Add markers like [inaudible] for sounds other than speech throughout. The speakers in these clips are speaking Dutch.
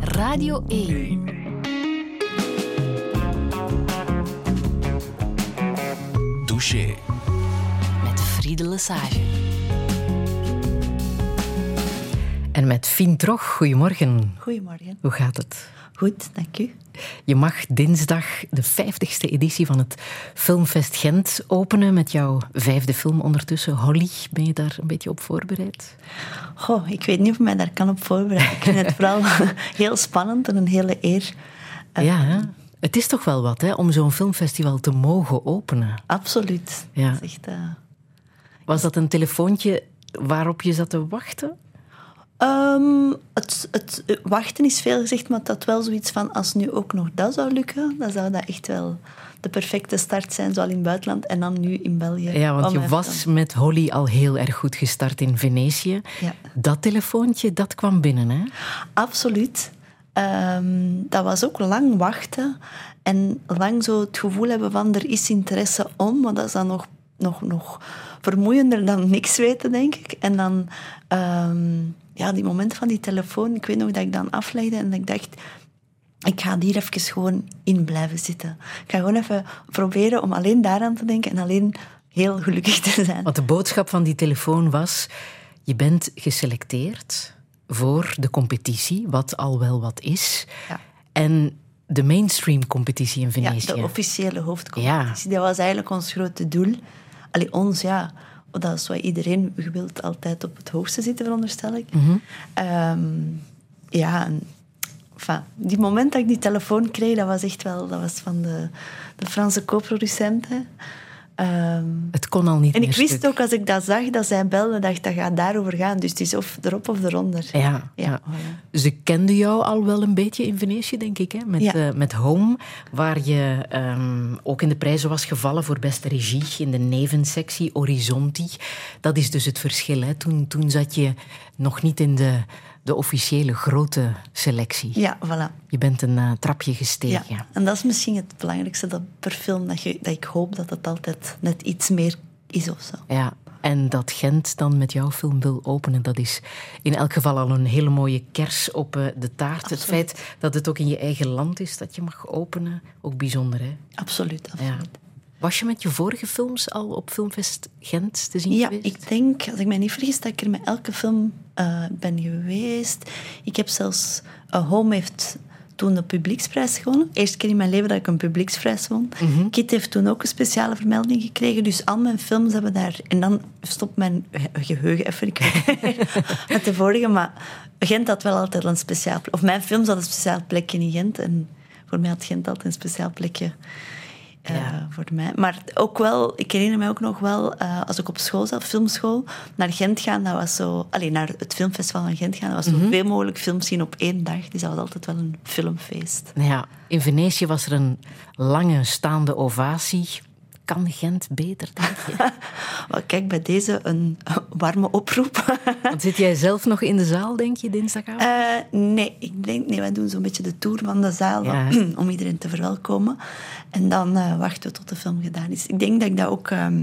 Radio 1. Douche. Met Friede Lesage. En met Fien Trog, goedemorgen. Goedemorgen. Hoe gaat het? Goed, dank u. Je mag dinsdag de 50ste editie van het Filmfest Gent openen met jouw vijfde film ondertussen. Holly, ben je daar een beetje op voorbereid? Goh, ik weet niet of ik mij daar kan op voorbereiden. Ik vind het vooral [laughs] heel spannend en een hele eer. Ja, hè? het is toch wel wat hè, om zo'n filmfestival te mogen openen. Absoluut. Ja. Dat is echt, eh, Was dat een telefoontje waarop je zat te wachten? Ehm, het, het wachten is veel gezegd, maar dat wel zoiets van als nu ook nog dat zou lukken, dan zou dat echt wel de perfecte start zijn, zowel in het buitenland en dan nu in België. Ja, want je was met Holly al heel erg goed gestart in Venetië. Ja. Dat telefoontje, dat kwam binnen, hè? Absoluut. Ehm, dat was ook lang wachten en lang zo het gevoel hebben van er is interesse om, maar dat is dan nog, nog, nog vermoeiender dan niks weten, denk ik. En dan, ehm, ja, die moment van die telefoon, ik weet nog dat ik dan aflegde en dat ik dacht, ik ga hier even gewoon in blijven zitten. Ik ga gewoon even proberen om alleen daaraan te denken en alleen heel gelukkig te zijn. Want de boodschap van die telefoon was: je bent geselecteerd voor de competitie, wat al wel wat is. Ja. En de mainstream competitie in Ja, Venetië. de officiële hoofdcompetitie. Dat was eigenlijk ons grote doel. Allee, ons, ja. Dat is wat iedereen... Je wilt altijd op het hoogste zitten, veronderstel ik. Ehm, ja, en, enfin, die moment dat ik die telefoon kreeg, dat was echt wel... Dat was van de, de Franse co-producenten. Ehm, het kon al niet en meer ik wist stuk. ook, als ik dat zag, dat zij belde, dacht dat gaat daarover gaan. Dus het is of erop of eronder. Ja, ja. Ze kenden jou al wel een beetje in Venetië, denk ik. Hè? Met, Ja. eh, met Home, waar je ehm, ook in de prijzen was gevallen voor beste regie in de nevensectie Horizonti. Dat is dus het verschil. Hè? Toen, toen zat je nog niet in de, de officiële grote selectie. Ja, voilà. Je bent een eh, trapje gestegen. Ja, en dat is misschien het belangrijkste dat per film, dat, je, dat ik hoop dat het altijd net iets meer is of zo. Ja, en dat Gent dan met jouw film wil openen, dat is in elk geval al een hele mooie kers op eh, de taart. Het feit dat het ook in je eigen land is dat je mag openen, ook bijzonder hè? Absoluut, Ja. absoluut. Was je met je vorige films al op Filmfest Gent te zien Ja, geweest? ik denk, als ik mij niet vergis, dat ik er met elke film eh, ben geweest. Ik heb zelfs... eh, Home heeft toen de publieksprijs gewonnen. Eerste keer in mijn leven dat ik een publieksprijs won. Mhm. Kit heeft toen ook een speciale vermelding gekregen. Dus al mijn films hebben daar... En dan stopt mijn ge- geheugen even. Ik [laughs] met de vorige, maar Gent had wel altijd een speciaal... Of mijn films hadden een speciaal plekje in Gent. En voor mij had Gent altijd een speciaal plekje Ja. voor mij. Maar ook wel, ik herinner me ook nog wel, eh, als ik op school zat, filmschool, naar Gent gaan, dat was zo... Alleen naar het filmfestival van Gent gaan, dat was zoveel mogelijk films zien op één dag. Dus dat was altijd wel een filmfeest. Ja, in Venetië was er een lange staande ovatie. Kan Gent beter, denk je? [laughs] Kijk, bij deze een warme oproep. Want [laughs] zit jij zelf nog in de zaal, denk je, dinsdagavond? Eh, nee, ik denk, nee, wij doen zo'n beetje de tour van de zaal Ja. [clears throat] om iedereen te verwelkomen. En dan eh, wachten we tot de film gedaan is. Ik denk dat ik dat ook... ehm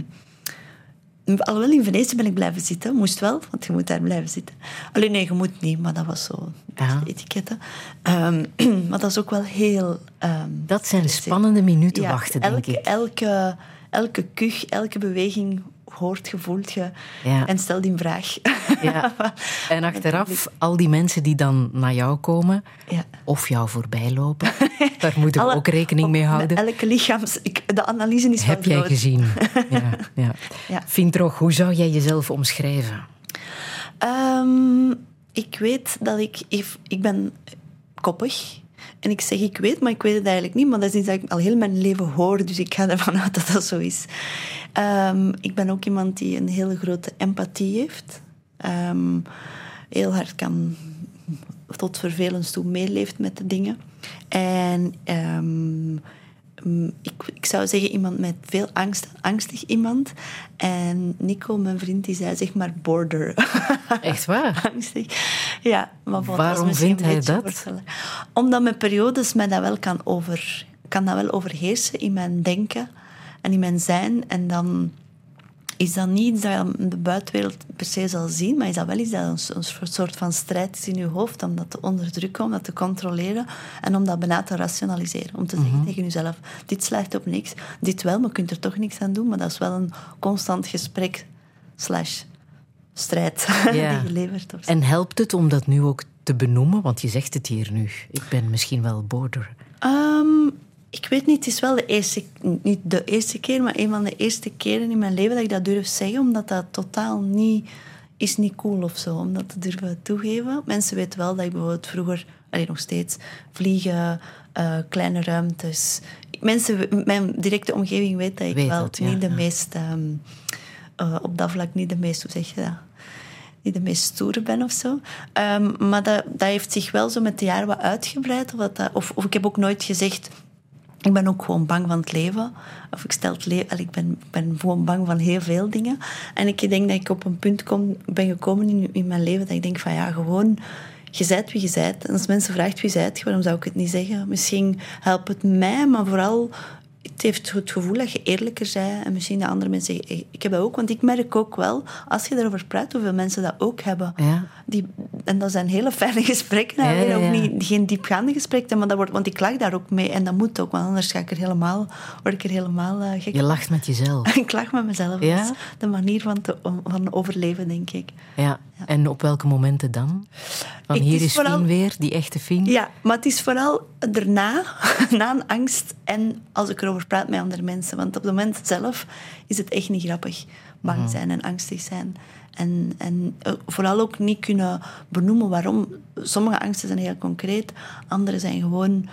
alhoewel in Venetië ben ik blijven zitten. Moest wel, want je moet daar blijven zitten. Alleen nee, je moet niet, maar dat was zo Ja. etiketten. Ehm, [clears throat] maar dat is ook wel heel... ehm, Dat zijn spannende minuten Ja, wachten, denk elke, ik. Elke, elke kuch, elke beweging hoort je, voelt je Ja. en stelt in vraag. Ja. [laughs] En achteraf, al die mensen die dan naar jou komen, Ja. of jou voorbij lopen, [laughs] daar moeten we Alle- ook rekening mee houden. Elke lichaams... ik- De analyse is Heb jij groot. gezien? [laughs] Ja, ja. Vintrog, hoe zou jij jezelf omschrijven? Ehm, ik weet dat ik... Ik ben koppig. En ik zeg ik weet, maar ik weet het eigenlijk niet. Maar dat is iets dat ik al heel mijn leven hoor. Dus ik ga ervan uit dat dat zo is. Ehm, ik ben ook iemand die een hele grote empathie heeft. Ehm, heel hard kan tot vervelens toe meeleeft met de dingen. En ehm, ik, ik zou zeggen iemand met veel angst, angstig iemand. En Nico, mijn vriend, die zei zeg maar border. [laughs] Echt waar? angstig. Ja, maar Waarom vindt hij dat? Omdat met periodes mij dat wel kan, over, kan dat wel overheersen in mijn denken en in mijn zijn. En dan is dat niet iets dat de buitenwereld per se zal zien, maar is dat wel iets dat een, een soort van strijd is in je hoofd om dat te onderdrukken, om dat te controleren en om dat bijna te rationaliseren. Om te zeggen tegen jezelf, dit slaagt op niks, dit wel, maar je kunt er toch niks aan doen, maar dat is wel een constant gesprek slash strijd [laughs] die je levert. En helpt het om dat nu ook te benoemen? Want je zegt het hier nu. Ik ben misschien wel border. Um, ik weet niet, het is wel de eerste, niet de eerste keer, maar een van de eerste keren in mijn leven dat ik dat durf zeggen, omdat dat totaal niet is niet cool of zo, om dat te durven toegeven. Mensen weten wel dat ik bijvoorbeeld vroeger, alleen nog steeds, vliegen, uh, kleine ruimtes. Mensen, mijn directe omgeving weet dat ik weet wel dat, ja, niet de ja. meest, um, uh, op dat vlak niet de meest, hoe zeg je dat? niet de meest stoere ben of zo. Um, maar dat, dat heeft zich wel zo met de jaren wat uitgebreid. Of, dat, of, of ik heb ook nooit gezegd ik ben ook gewoon bang van het leven. Of ik stel het leven... Ik ben, ben gewoon bang van heel veel dingen. En ik denk dat ik op een punt kom, ben gekomen in, in mijn leven dat ik denk van ja, gewoon... Je zijt wie je zijt. En als mensen vragen wie zijt, waarom zou ik het niet zeggen? Misschien helpt het mij, maar vooral het heeft het gevoel dat je eerlijker bent. En misschien de andere mensen zeggen, ik heb dat ook. Want ik merk ook wel, als je daarover praat, hoeveel mensen dat ook hebben. Ja. Die, en dat zijn hele fijne [laughs] gesprekken. Ja, ja. Ook niet, geen diepgaande gesprekken, maar dat wordt, want ik lach daar ook mee. En dat moet ook, want anders ga ik er helemaal, word ik er helemaal uh, gek. Je lacht met jezelf. [laughs] ik lach met mezelf. Ja? Dat is de manier van, te, van overleven, denk ik. Ja. En op welke momenten dan? Van Ik- hier is is vooral- Fien weer, die echte Fien. Ja, maar het is vooral daarna, [laughs] na een angst en als ik erover praat met andere mensen. Want op het moment zelf is het echt niet grappig. Bang zijn en angstig zijn. En, en eh, vooral ook niet kunnen benoemen waarom. Sommige angsten zijn heel concreet, andere zijn gewoon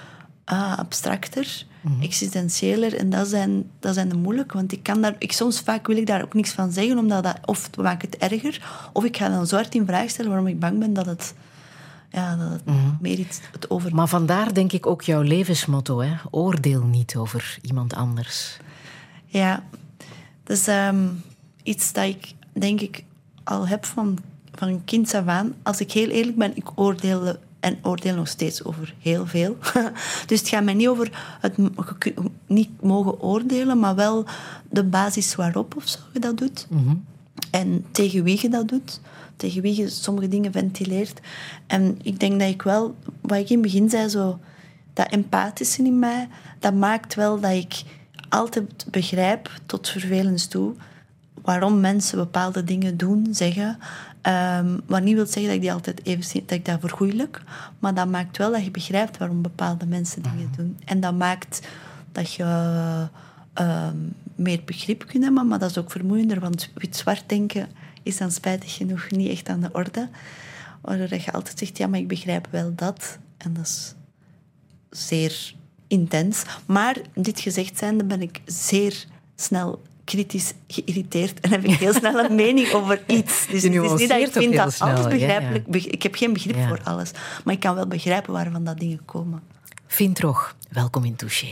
ah, abstracter, existentiëler. En dat zijn, dat zijn de moeilijke. Want ik kan daar, ik, soms vaak wil ik daar ook niks van zeggen, omdat dat of maakt het erger, of ik ga dan zo hard in vraag stellen waarom ik bang ben dat het ja, dat het meer iets het over... Maar vandaar denk ik ook jouw levensmotto, hè? Oordeel niet over iemand anders. Ja, dat is ehm, iets dat ik denk ik al heb van, van kinds af aan. Als ik heel eerlijk ben, ik oordeel en oordeel nog steeds over heel veel. [laughs] dus het gaat mij niet over het niet mogen oordelen, maar wel de basis waarop of zo je dat doet. En tegen wie je dat doet. Tegen wie je sommige dingen ventileert. En ik denk dat ik wel, wat ik in het begin zei, zo, dat empathische in mij, dat maakt wel dat ik altijd begrijp, tot vervelens toe, waarom mensen bepaalde dingen doen, zeggen. Ehm, wat niet wil zeggen dat ik die altijd even dat ik dat vergoeilijk, maar dat maakt wel dat je begrijpt waarom bepaalde mensen dingen doen. En dat maakt dat je ehm, meer begrip kunt hebben, maar dat is ook vermoeiender, want wit-zwart denken is dan spijtig genoeg niet echt aan de orde. Waardoor je altijd zegt, ja, maar ik begrijp wel dat. En dat is zeer intens. Maar dit gezegd zijnde ben ik zeer snel kritisch geïrriteerd en heb ik heel snel een [laughs] mening over iets. Dus het is niet dat ik vind dat snel, alles ja, ja. begrijpelijk... beg- Ik heb geen begrip Ja. voor alles, maar ik kan wel begrijpen waarvan dat dingen komen. Fien Trog, welkom in Touché.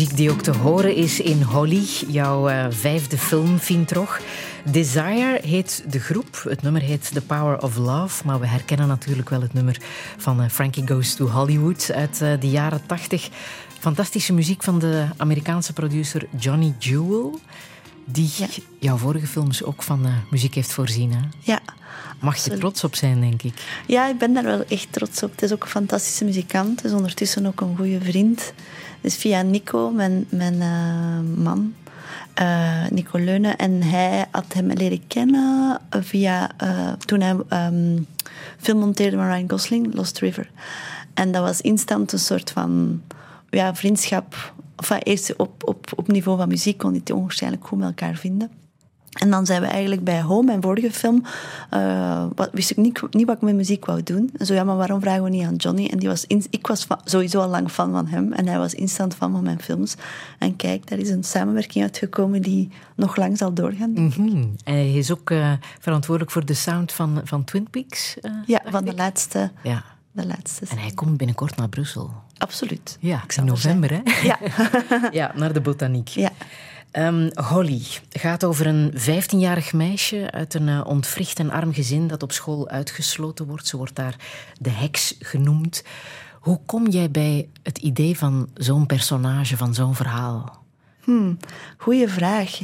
Muziek die ook te horen is in Holly, jouw eh, vijfde film, Vintrog. Desire heet de groep. Het nummer heet The Power of Love. Maar we herkennen natuurlijk wel het nummer van eh, Frankie Goes to Hollywood uit eh, de jaren tachtig. Fantastische muziek van de Amerikaanse producer Johnny Jewel. Die Ja. jouw vorige films ook van muziek heeft voorzien. Hè? Ja. Mag je trots op zijn, denk ik. Ja, ik ben daar wel echt trots op. Het is ook een fantastische muzikant. Het is ondertussen ook een goede vriend. Dus via Nico, mijn, mijn eh, man, eh, Nico Leunen. En hij had hem leren kennen via, eh, toen hij ehm, film monteerde met Ryan Gosling, Lost River. En dat was instant een soort van ja, vriendschap. Eerst op, op, op niveau van muziek kon hij het onwaarschijnlijk goed met elkaar vinden. En dan zijn we eigenlijk bij Home, mijn vorige film. eh, wat, wist ik niet, niet wat ik met muziek wou doen. En zo, ja, maar waarom vragen we niet aan Johnny? En die was in- ik was sowieso al lang fan van hem. En hij was instant fan van mijn films. En kijk, daar is een samenwerking uitgekomen die nog lang zal doorgaan. Mhm. Hij is ook eh, verantwoordelijk voor de sound van, van Twin Peaks. eh, Ja, van de laatste. Ja. De laatste. En hij komt binnenkort naar Brussel. Absoluut. Ja, in er november, hè? Ja. [laughs] ja, naar de botaniek. ja. Ehm, Holly gaat over een 15-jarig meisje uit een eh, ontwricht en arm gezin dat op school uitgesloten wordt. Ze wordt daar de heks genoemd. Hoe kom jij bij het idee van zo'n personage, van zo'n verhaal? Goeie vraag.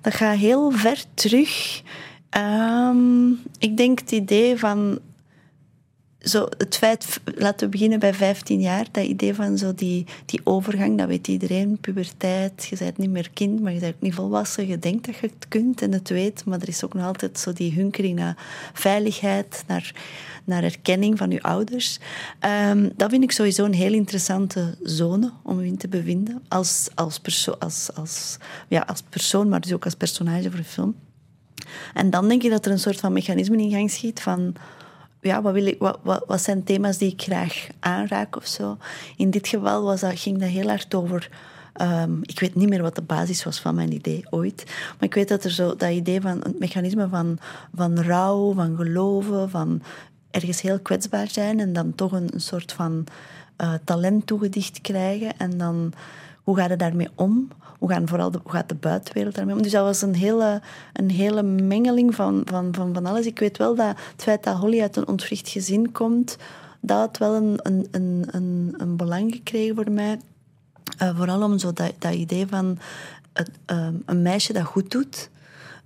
Dat gaat heel ver terug. Ehm, ik denk het idee van. Zo het feit, laten we beginnen bij 15 jaar, dat idee van zo die, die overgang, dat weet iedereen, puberteit, je bent niet meer kind, maar je bent ook niet volwassen, je denkt dat je het kunt en het weet, maar er is ook nog altijd zo die hunkering naar veiligheid, naar, naar erkenning van je ouders. Ehm, dat vind ik sowieso een heel interessante zone om in te bevinden, als, als, als, als, ja, als persoon, maar dus ook als personage voor een film. En dan denk ik dat er een soort van mechanisme in gang schiet van... Ja, wat, wil ik, wat, wat, wat zijn thema's die ik graag aanraak of zo? In dit geval was dat, ging dat heel hard over... ehm, ik weet niet meer wat de basis was van mijn idee ooit. Maar ik weet dat er zo dat idee van... Een mechanisme van, van rouw, van geloven, van ergens heel kwetsbaar zijn... en dan toch een, een soort van eh, talent toegedicht krijgen. En dan... Hoe ga je daarmee om? Hoe, gaan vooral de, hoe gaat de buitenwereld daarmee om? Dus dat was een hele, een hele mengeling van, van, van, van alles. Ik weet wel dat het feit dat Holly uit een ontwricht gezin komt, dat had wel een, een, een, een, een belang gekregen voor mij. Eh, vooral om zo dat, dat idee van het, ehm, een meisje dat goed doet.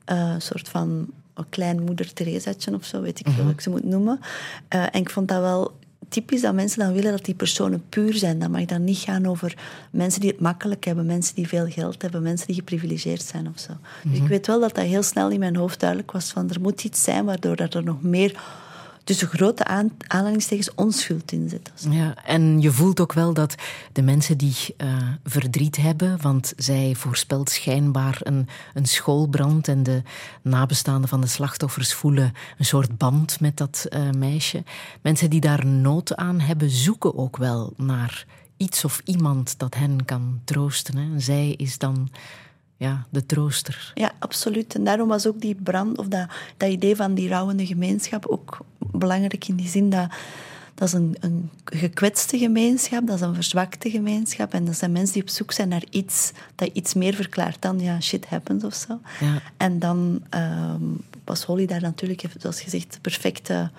Eh, een soort van een klein moeder Theresaatje of zo, weet ik veel hoe ik ze moet noemen. Eh, en ik vond dat wel... Typisch dat mensen dan willen dat die personen puur zijn. Dat mag dan niet gaan over mensen die het makkelijk hebben, mensen die veel geld hebben, mensen die geprivilegeerd zijn of zo. Dus ik weet wel dat dat heel snel in mijn hoofd duidelijk was van er moet iets zijn waardoor dat er nog meer tussen grote aan, aanhalingstekens onschuld in zit. Ja, en je voelt ook wel dat de mensen die eh, verdriet hebben, want zij voorspelt schijnbaar een, een schoolbrand en de nabestaanden van de slachtoffers voelen een soort band met dat eh, meisje. Mensen die daar nood aan hebben, zoeken ook wel naar iets of iemand dat hen kan troosten. Zij is dan ja, de trooster. Ja, absoluut. En daarom was ook die brand, of dat, dat idee van die rouwende gemeenschap ook belangrijk in die zin dat dat is een, een gekwetste gemeenschap, dat is een verzwakte gemeenschap. En dat zijn mensen die op zoek zijn naar iets dat iets meer verklaart dan ja, shit happens of zo. Ja. En dan ehm, was Holly daar natuurlijk, zoals gezegd, de perfecte,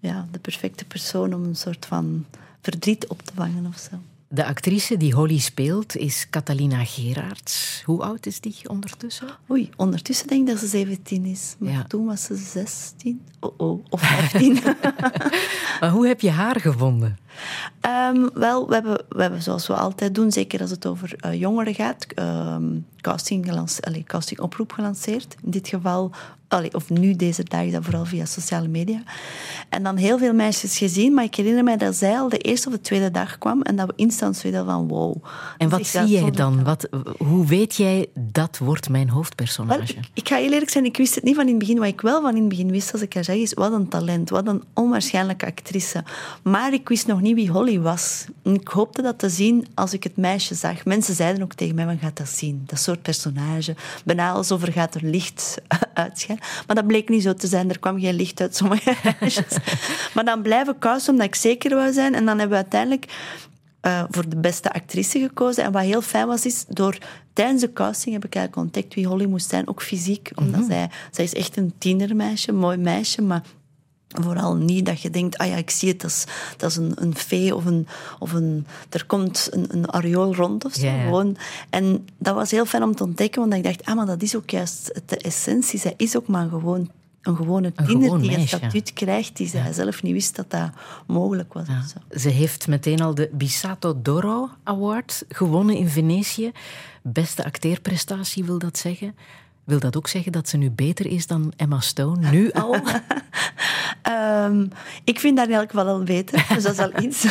ja, de perfecte persoon om een soort van verdriet op te vangen of zo. De actrice die Holly speelt is Catalina Gerards. Hoe oud is die ondertussen? Oei, ondertussen denk ik dat ze 17 is. Maar Ja. toen was ze 16. Oh, oh, of 15. [laughs] Maar hoe heb je haar gevonden? Ehm, wel, we hebben, we hebben zoals we altijd doen, zeker als het over eh, jongeren gaat, ehm, casting, gelance- allee, casting oproep gelanceerd. In dit geval, allee, of nu deze dagen, dat vooral via sociale media. En dan heel veel meisjes gezien, maar ik herinner mij dat zij al de eerste of de tweede dag kwam en dat we instant zoiets van wow. En Dus wat zie jij dan? Wat, hoe weet jij dat wordt mijn Wel, hoofdpersonage? ik, ik ga heel eerlijk zijn, ik wist het niet van in het begin. Wat ik wel van in het begin wist, als ik haar zeg, is wat een talent, wat een onwaarschijnlijke actrice. Maar ik wist nog niet wie Holly was. En ik hoopte dat te zien als ik het meisje zag. Mensen zeiden ook tegen mij, van gaat dat zien? Dat soort personage. Bijna alsof er gaat er licht [laughs] uitschijnen. Maar dat bleek niet zo te zijn. Er kwam geen licht uit sommige [laughs] meisjes. maar dan blijven kousen omdat ik zeker wou zijn. En dan hebben we uiteindelijk eh, voor de beste actrice gekozen. En wat heel fijn was, is door tijdens de casting heb ik eigenlijk ontdekt wie Holly moest zijn, ook fysiek. Omdat zij, zij is echt een tienermeisje, een mooi meisje, maar vooral niet dat je denkt, ah ja, ik zie het, dat is, dat is een, een fee of een, of een... Er komt een, een areool rond of zo. Ja, ja. Gewoon. En dat was heel fijn om te ontdekken, want ik dacht, ah, maar dat is ook juist de essentie. Zij is ook maar gewoon een gewone Een tiener gewoon die een meisje. statuut krijgt die zij zelf niet wist dat dat mogelijk was. Ja. zo. Ze heeft meteen al de Bisato d'Oro Award gewonnen in Venetië. Beste acteerprestatie wil dat zeggen. Wil dat ook zeggen dat ze nu beter is dan Emma Stone? Nu [laughs] al? Ehm, ik vind in elk geval al beter, dus dat is al iets.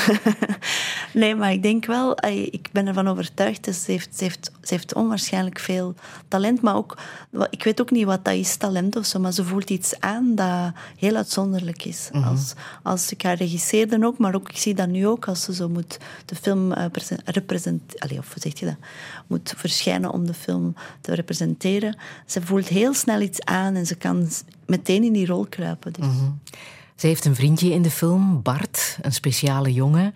[laughs] nee, maar ik denk wel, ik ben ervan overtuigd, dus ze, heeft, ze, heeft, ze heeft onwaarschijnlijk veel talent, maar ook, ik weet ook niet wat dat is, talent of zo, maar ze voelt iets aan dat heel uitzonderlijk is. als, als ik haar regisseerde ook, maar ook, ik zie dat nu ook, als ze zo moet de film eh, representeren, of hoe zeg je dat, moet verschijnen om de film te representeren. Ze voelt heel snel iets aan en ze kan meteen in die rol kruipen. Dus. Ze heeft een vriendje in de film, Bart, een speciale jongen.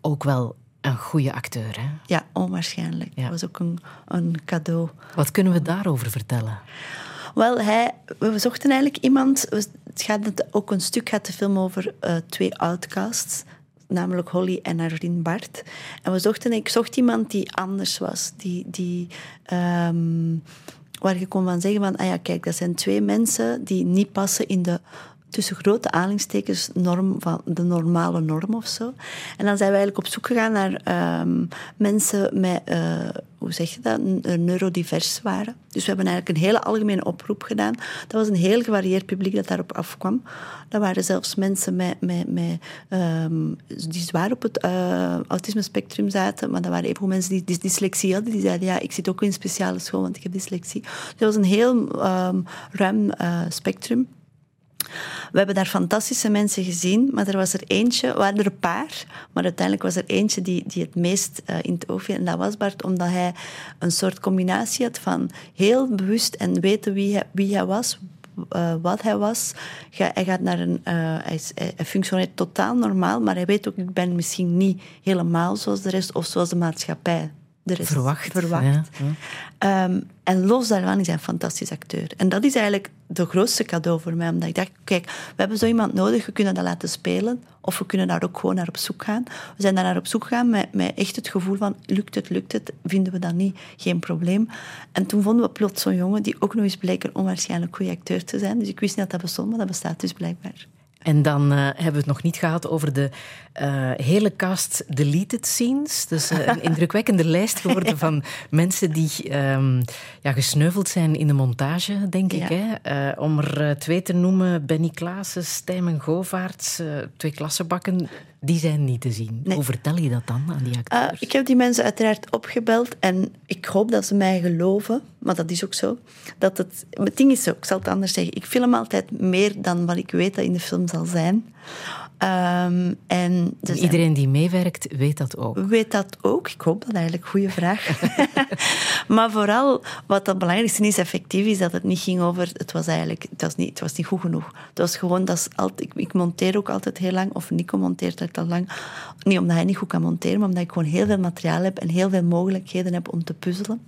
Ook wel een goede acteur. Hè? Ja, onwaarschijnlijk. Ja. Dat was ook een, een cadeau. Wat kunnen we daarover vertellen? Wel, hij, we zochten eigenlijk iemand... Het gaat ook een stuk gaat de film over eh, twee outcasts. Namelijk Holly en haar vriend Bart. En we zochten, ik zocht iemand die anders was. Die, die, ehm, waar je kon van zeggen van... Ah ja, kijk, dat zijn twee mensen die niet passen in de tussen grote aanhalingstekens norm van de normale norm of zo. En dan zijn we eigenlijk op zoek gegaan naar ehm, mensen met, eh, hoe zeg je dat, eh, neurodivers waren. Dus we hebben eigenlijk een hele algemene oproep gedaan. Dat was een heel gevarieerd publiek dat daarop afkwam. Dat waren zelfs mensen met, met, met, ehm, die zwaar op het uh, autisme-spectrum zaten, maar dat waren even mensen die dys- dyslexie hadden. Die zeiden, ja, ik zit ook in speciale school, want ik heb dyslexie. Dus dat was een heel ehm, ruim spectrum. We hebben daar fantastische mensen gezien, maar er was er eentje, waren er een paar, maar uiteindelijk was er eentje die, die het meest eh, in het oog viel. En dat was Bart, omdat hij een soort combinatie had van heel bewust en weten wie hij, wie hij was, eh, wat hij was. Ga- hij, gaat naar een, eh, hij, is- hij- functioneert totaal normaal, maar hij weet ook, ik ben misschien niet helemaal zoals de rest of zoals de maatschappij de rest Verwacht. verwacht. Ja, ja. En los daarvan is hij een fantastisch acteur. En dat is eigenlijk de grootste cadeau voor mij. Omdat ik dacht, kijk, we hebben zo iemand nodig, we kunnen dat laten spelen. Of we kunnen daar ook gewoon naar op zoek gaan. We zijn daar naar op zoek gegaan met, met echt het gevoel van, lukt het, lukt het. Vinden we dat niet, geen probleem. En toen vonden we plots zo'n jongen die ook nog eens bleek een onwaarschijnlijk goede acteur te zijn. Dus ik wist niet dat dat bestond, maar dat bestaat dus blijkbaar. En dan eh, hebben we het nog niet gehad over de eh, hele cast deleted scenes. Dus eh, een [laughs] indrukwekkende lijst geworden van mensen die ehm, ja, gesneuveld zijn in de montage, denk ik. Hè? Om er twee te noemen, Benny Klaassen, Stijmen Govaerts, twee klassenbakken, die zijn niet te zien. Nee. Hoe vertel je dat dan aan die acteurs? ik heb die mensen uiteraard opgebeld en ik hoop dat ze mij geloven, maar dat is ook zo. Dat het, het ding is zo, ik zal het anders zeggen, ik film altijd meer dan wat ik weet dat in de film zal zijn. Ehm, en zijn- iedereen die meewerkt, weet dat ook. weet dat ook. Ik hoop dat eigenlijk. Goede vraag. [laughs] maar vooral, wat het belangrijkste is, effectief, is dat het niet ging over... Het was eigenlijk het was niet, het was niet goed genoeg. Het was gewoon... Dat is altijd, ik, ik monteer ook altijd heel lang, of Nico monteert altijd al lang. Niet omdat hij niet goed kan monteren, maar omdat ik gewoon heel veel materiaal heb en heel veel mogelijkheden heb om te puzzelen.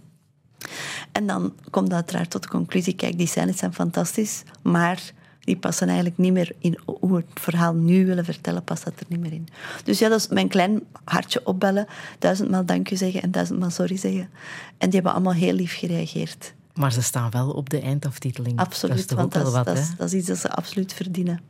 En dan komt dat uiteraard tot de conclusie, kijk, die scènes zijn fantastisch, maar die passen eigenlijk niet meer in hoe we het verhaal nu willen vertellen, past dat er niet meer in. Dus ja, dat is mijn klein hartje opbellen, duizendmaal dank u zeggen en duizendmaal sorry zeggen. En die hebben allemaal heel lief gereageerd. Maar ze staan wel op de eindaftiteling. Absoluut, dat is want dat, wat, dat, is, dat is iets dat ze absoluut verdienen.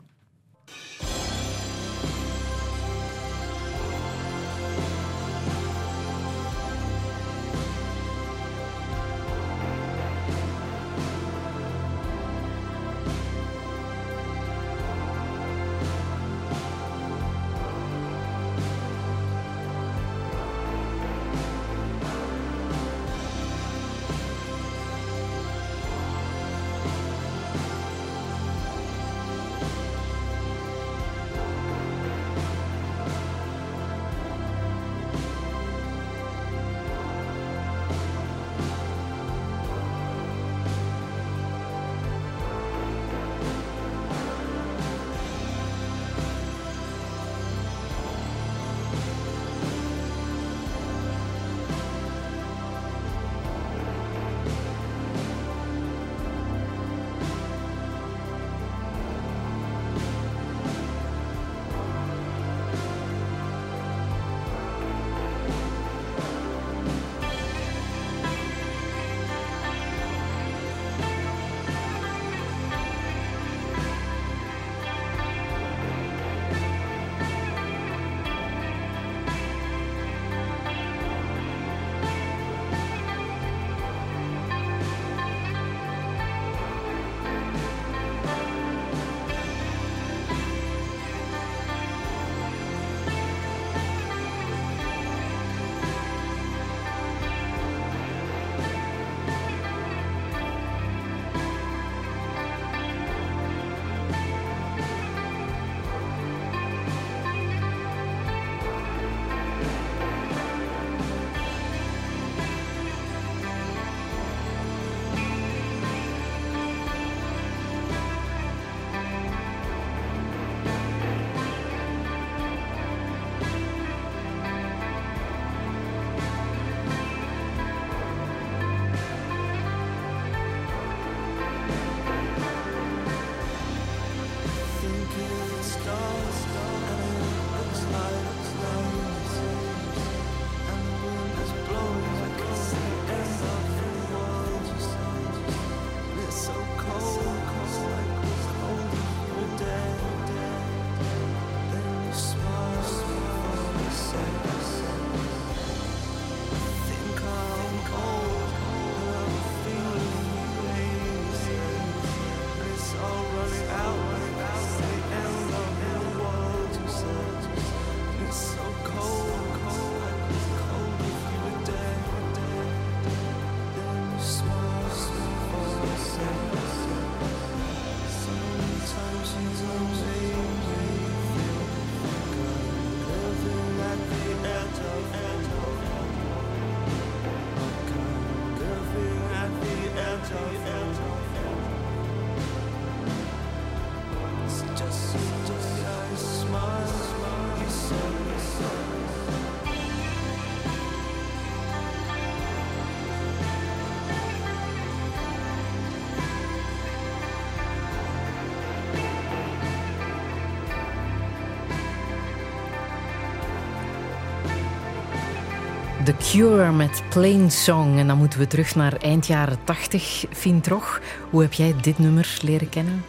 Cure met Plain Song. En dan moeten we terug naar eind jaren 80, Fien Trog. Hoe heb jij dit nummer leren kennen?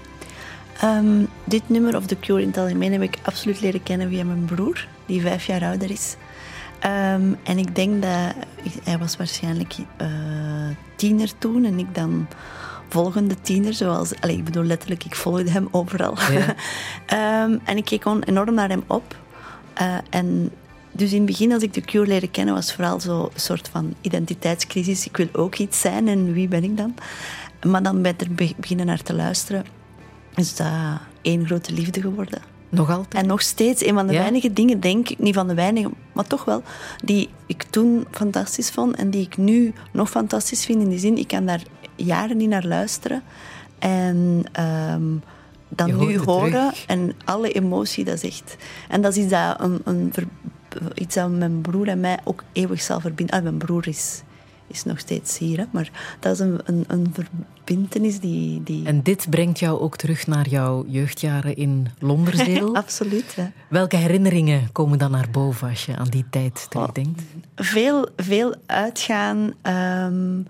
Ehm, dit nummer of The Cure in het algemeen heb ik absoluut leren kennen via mijn broer, die vijf jaar ouder is. Ehm, en ik denk dat hij was waarschijnlijk eh, tiener toen en ik dan volgende tiener, zoals, allee, ik bedoel letterlijk, ik volgde hem overal. Ja. [laughs] Ehm, en ik keek gewoon enorm naar hem op. Eh, en dus in het begin, als ik de Cure leerde kennen, was vooral zo een soort van identiteitscrisis. Ik wil ook iets zijn en wie ben ik dan? Maar dan ben ik er be- beginnen naar te luisteren. Is dat één grote liefde geworden. Nog altijd? En nog steeds een van de Ja? weinige dingen, denk ik, niet van de weinige, maar toch wel, die ik toen fantastisch vond en die ik nu nog fantastisch vind. In die zin, ik kan daar jaren niet naar luisteren. En ehm, dan nu horen terug. en alle emotie, dat is echt... En dat is iets dat, een, een iets dat mijn broer en mij ook eeuwig zal verbinden. Ah, mijn broer is, is nog steeds hier, hè, maar dat is een, een, een verbintenis die... die En dit brengt jou ook terug naar jouw jeugdjaren in Londerzeel. [laughs] Absoluut, ja. Welke herinneringen komen dan naar boven als je aan die tijd terugdenkt? veel, veel uitgaan. ehm,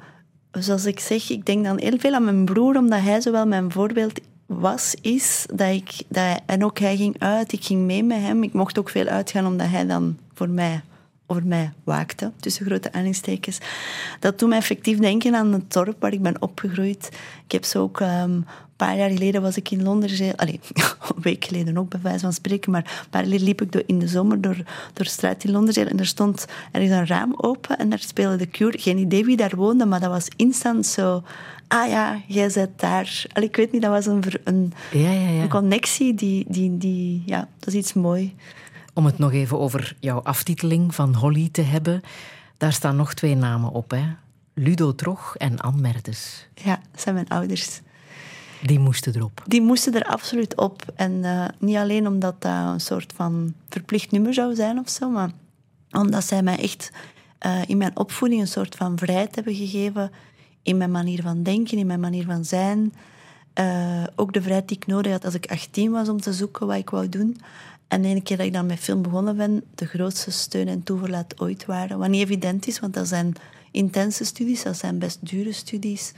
zoals ik zeg, ik denk dan heel veel aan mijn broer, omdat hij zowel mijn voorbeeld was, is. Dat ik, dat en ook hij ging uit, ik ging mee met hem. Ik mocht ook veel uitgaan, omdat hij dan voor mij, over mij waakte, tussen grote aanhalingstekens. Dat doet mij effectief denken aan het dorp waar ik ben opgegroeid. Ik heb zo ook... ehm, een paar jaar geleden was ik in Londen. Allee, [laughs] een week geleden ook, bij wijze van spreken. Maar een paar jaar liep ik door, in de zomer door, door straat in Londen. En er stond er is een raam open en daar speelde de Cure. Geen idee wie daar woonde, maar dat was instant zo... Ah ja, jij zit daar. Ik weet niet, dat was een, een, Ja, ja, ja. een connectie die, die, die... Ja, dat is iets mooi. Om het nog even over jouw aftiteling van Holly te hebben. Daar staan nog twee namen op, hè? Ludo Trog en Anne Mertes. Ja, dat zijn mijn ouders. Die moesten erop. Die moesten er absoluut op. En eh, niet alleen omdat dat een soort van verplicht nummer zou zijn of zo, maar omdat zij mij echt eh, in mijn opvoeding een soort van vrijheid hebben gegeven in mijn manier van denken, in mijn manier van zijn. Eh, ook de vrijheid die ik nodig had als ik 18 was om te zoeken wat ik wou doen. En de ene keer dat ik dan met film begonnen ben, de grootste steun en toeverlaat ooit waren. Wat niet evident is, want dat zijn intense studies, dat zijn best dure studies.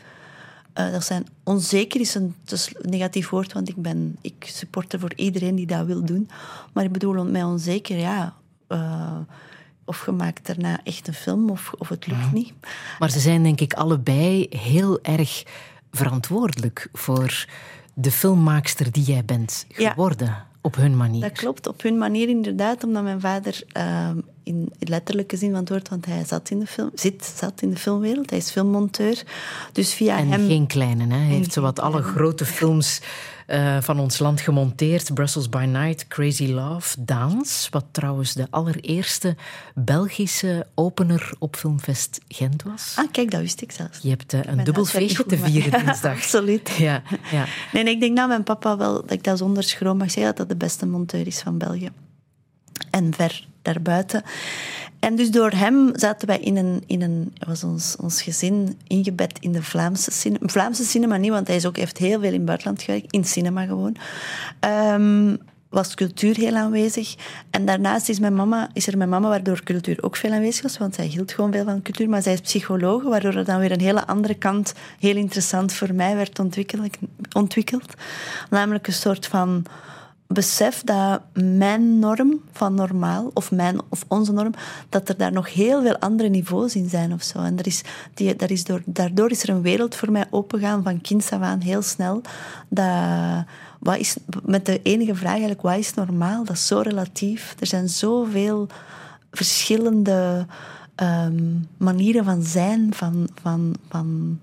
Eh, dat zijn onzeker is een negatief woord, want ik ben ik supporter voor iedereen die dat wil doen. Maar ik bedoel met onzeker, ja. eh, of je maakt daarna echt een film of, of het lukt niet. Maar ze zijn denk ik allebei heel erg verantwoordelijk voor de filmmaakster die jij bent Ja. geworden. Op hun manier. Dat klopt, op hun manier inderdaad, omdat mijn vader eh, in letterlijke zin van het woord, want hij zat in de film, zit, zat in de filmwereld, hij is filmmonteur. Dus via En hem... geen kleine, hè? Hij heeft zowat alle grote films eh, van ons land gemonteerd. Brussels by Night, Crazy Love, Daans. Wat trouwens de allereerste Belgische opener op Filmfest Gent was. Ah, kijk, dat wist ik zelfs. Je hebt eh, een dubbel feestje te vieren [laughs] dinsdag. Absoluut. Ja, ja. Nee, nee, ik denk dat mijn papa wel, dat ik dat zonder schroom mag zeggen, dat dat de beste monteur is van België. En ver daarbuiten. En dus door hem zaten wij in een, in een was ons, ons gezin ingebed in de Vlaamse cinema. Vlaamse cinema niet, want hij is ook, heeft heel veel in het buitenland gewerkt, in cinema gewoon. Ehm, was cultuur heel aanwezig. En daarnaast is, mijn mama, is er mijn mama, waardoor cultuur ook veel aanwezig was, want zij hield gewoon veel van cultuur. Maar zij is psycholoog, waardoor er dan weer een hele andere kant heel interessant voor mij werd ontwikkeld. ontwikkeld. Namelijk een soort van besef dat mijn norm van normaal, of, mijn, of onze norm, dat er daar nog heel veel andere niveaus in zijn of zo. En er is, die, daar is door, daardoor is er een wereld voor mij opengegaan van kinds af aan heel snel. Dat, wat is, met de enige vraag eigenlijk, wat is normaal? Dat is zo relatief. Er zijn zoveel verschillende ehm, manieren van zijn, van... van, van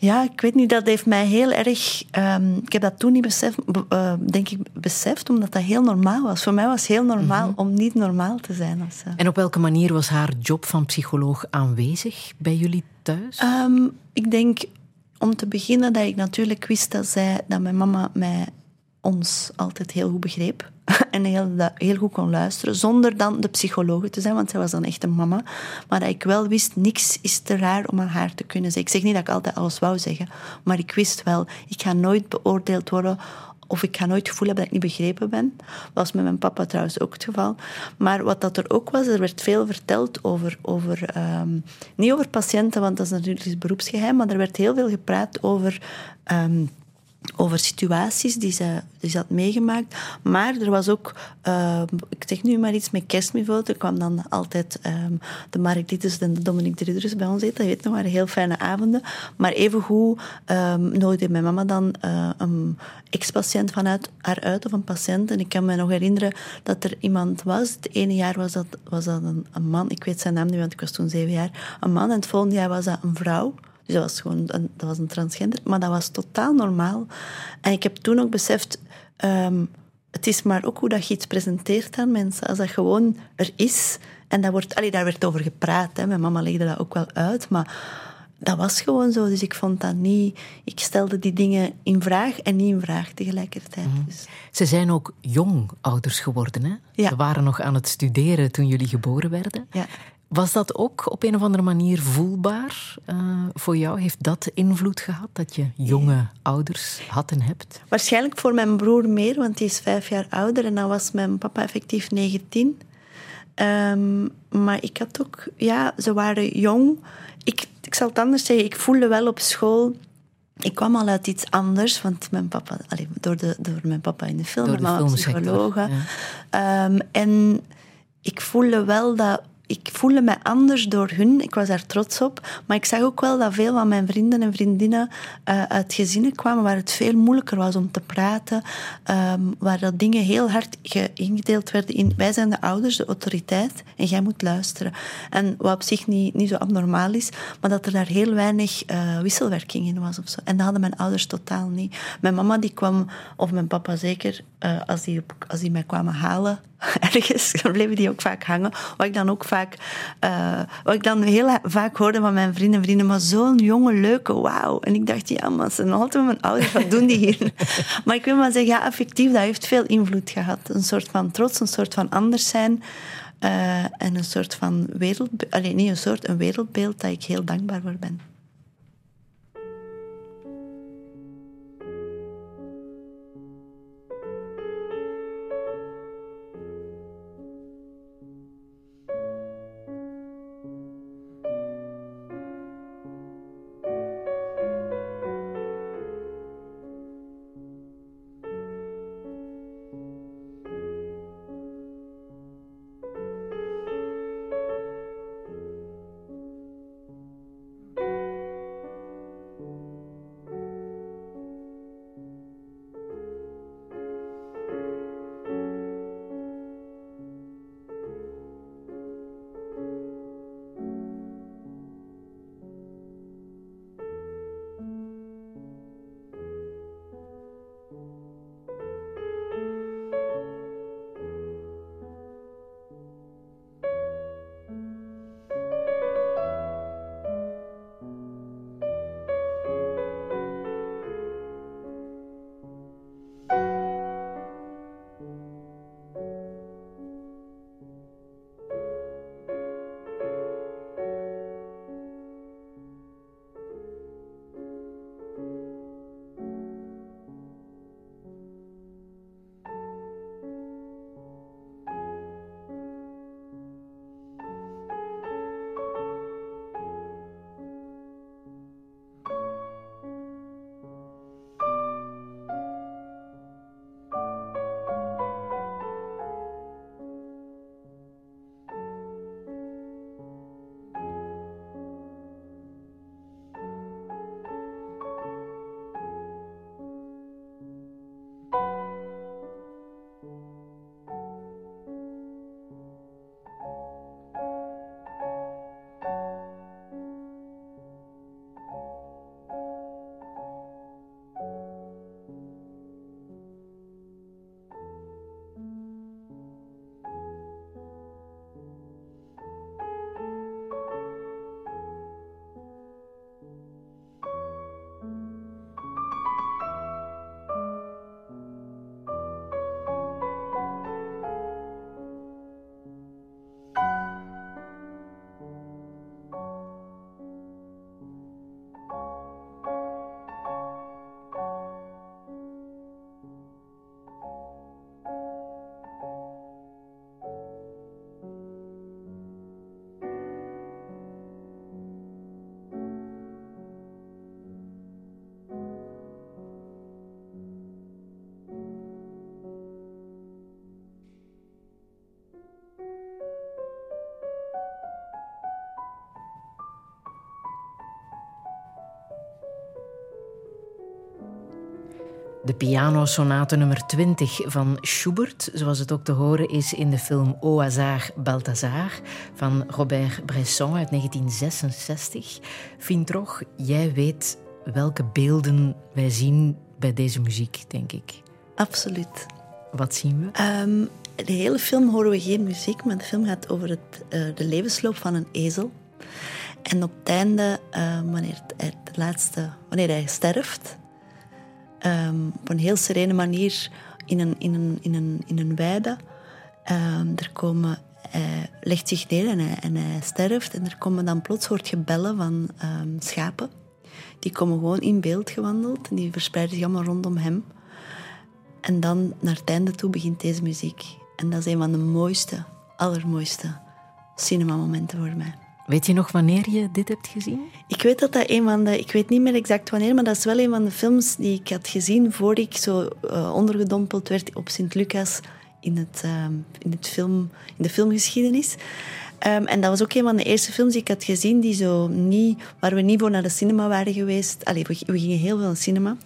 ja, ik weet niet, dat heeft mij heel erg... ehm, ik heb dat toen niet beseft, be- eh, denk ik, beseft, omdat dat heel normaal was. Voor mij was het heel normaal om niet normaal te zijn. Of zo. En op welke manier was haar job van psycholoog aanwezig bij jullie thuis? Ehm, ik denk om te beginnen dat ik natuurlijk wist dat, zij, dat mijn mama mij ons altijd heel goed begreep. [laughs] En heel, dat- heel goed kon luisteren, zonder dan de psychologe te zijn, want zij was dan echt een mama. Maar dat ik wel wist, niks is te raar om aan haar te kunnen zeggen. Ik zeg niet dat ik altijd alles wou zeggen, maar ik wist wel, ik ga nooit beoordeeld worden of ik ga nooit het gevoel hebben dat ik niet begrepen ben. Dat was met mijn papa trouwens ook het geval. Maar wat dat er ook was, er werd veel verteld over... over ehm, niet over patiënten, want dat is natuurlijk beroepsgeheim, maar er werd heel veel gepraat over... ehm, over situaties die ze, die ze had meegemaakt. Maar er was ook, eh, ik zeg nu maar iets met kerstmivoot. Er kwam dan altijd ehm, de Mark Dieters en de Dominique Druders bij ons eten. Je weet nog, waren heel fijne avonden. Maar evengoed um, nodigde mijn mama dan eh, een ex-patiënt vanuit haar uit of een patiënt. En ik kan me nog herinneren dat er iemand was. Het ene jaar was dat, was dat een, een man. Ik weet zijn naam nu, want ik was toen zeven jaar. Een man. En het volgende jaar was dat een vrouw. Dus dat was gewoon een, dat was een transgender. Maar dat was totaal normaal. En ik heb toen ook beseft... ehm, het is maar ook hoe dat je iets presenteert aan mensen. Als dat gewoon er is... En dat wordt, allee, daar werd over gepraat. Hè. Mijn mama legde dat ook wel uit. Maar dat was gewoon zo. Dus ik vond dat niet... Ik stelde die dingen in vraag en niet in vraag tegelijkertijd. Dus, Ze zijn ook jong ouders geworden. Hè? Ja. Ze waren nog aan het studeren toen jullie geboren werden. ja. Was dat ook op een of andere manier voelbaar eh, voor jou? Heeft dat invloed gehad dat je jonge ouders had en hebt? Waarschijnlijk voor mijn broer meer, want die is vijf jaar ouder. En dan was mijn papa effectief 19. Ehm, maar ik had ook... Ja, ze waren jong. Ik, ik zal het anders zeggen. Ik voelde wel op school... Ik kwam al uit iets anders, want mijn papa... allee, door, de, door mijn papa in de film, Door de filmsector, psychologe. ja. Ehm, en ik voelde wel dat... Ik voelde mij anders door hun. Ik was daar trots op. Maar ik zag ook wel dat veel van mijn vrienden en vriendinnen eh, uit gezinnen kwamen waar het veel moeilijker was om te praten. ehm, waar dat dingen heel hard ge- ingedeeld werden in... Wij zijn de ouders, de autoriteit, en jij moet luisteren. En wat op zich niet, niet zo abnormaal is, maar dat er daar heel weinig eh, wisselwerking in was. Of zo. En dat hadden mijn ouders totaal niet. Mijn mama die kwam, of mijn papa zeker, eh, als, die als die mij kwamen halen [laughs] ergens, dan bleven die ook vaak hangen. Wat ik dan ook vaak, eh, wat ik dan heel vaak hoorde van mijn vrienden en vrienden, maar zo'n jonge, leuke, wauw. En ik dacht, ja, maar ze zijn altijd mijn ouders, wat doen die hier? [laughs] maar ik wil maar zeggen, ja, effectief, dat heeft veel invloed gehad. Een soort van trots, een soort van anders zijn. eh, en een soort van wereldbeeld, alleen niet een soort, een wereldbeeld dat ik heel dankbaar voor ben. De pianosonate nummer 20 van Schubert, zoals het ook te horen is in de film hasard Balthazar van Robert Bresson uit 1966. Vintrog, jij weet welke beelden wij zien bij deze muziek, denk ik. Absoluut. Wat zien we? Ehm, de hele film horen we geen muziek, maar de film gaat over het, eh, de levensloop van een ezel. En op het einde, eh, wanneer, het, het laatste, wanneer hij sterft, ehm, op een heel serene manier in een, in een, in een, in een weide, ehm, er komen, hij legt zich neer en hij, en hij sterft. En er komen dan plots hoort je bellen van ehm, schapen. Die komen gewoon in beeld gewandeld en die verspreiden zich allemaal rondom hem. En dan naar het einde toe begint deze muziek. En dat is een van de mooiste, allermooiste cinemamomenten voor mij. Weet je nog wanneer je dit hebt gezien? Ik weet dat dat een van de... Ik weet niet meer exact wanneer, maar dat is wel een van de films die ik had gezien voor ik zo eh, ondergedompeld werd op Sint-Lucas in, het, ehm, in, het film, in de filmgeschiedenis. Ehm, en dat was ook een van de eerste films die ik had gezien die zo niet, waar we niet voor naar de cinema waren geweest. Allee, we, we gingen heel veel naar de cinema.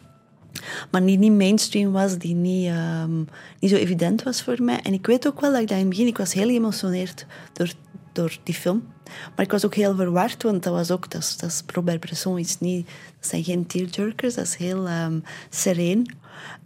Maar die niet mainstream was, die niet, ehm, niet zo evident was voor mij. En ik weet ook wel dat ik dat in het begin... Ik was heel geëmotioneerd door, door die film. Maar ik was ook heel verward, want dat was ook... Dat is, dat is Robert is niet... Dat zijn geen tearjerkers, dat is heel ehm, sereen.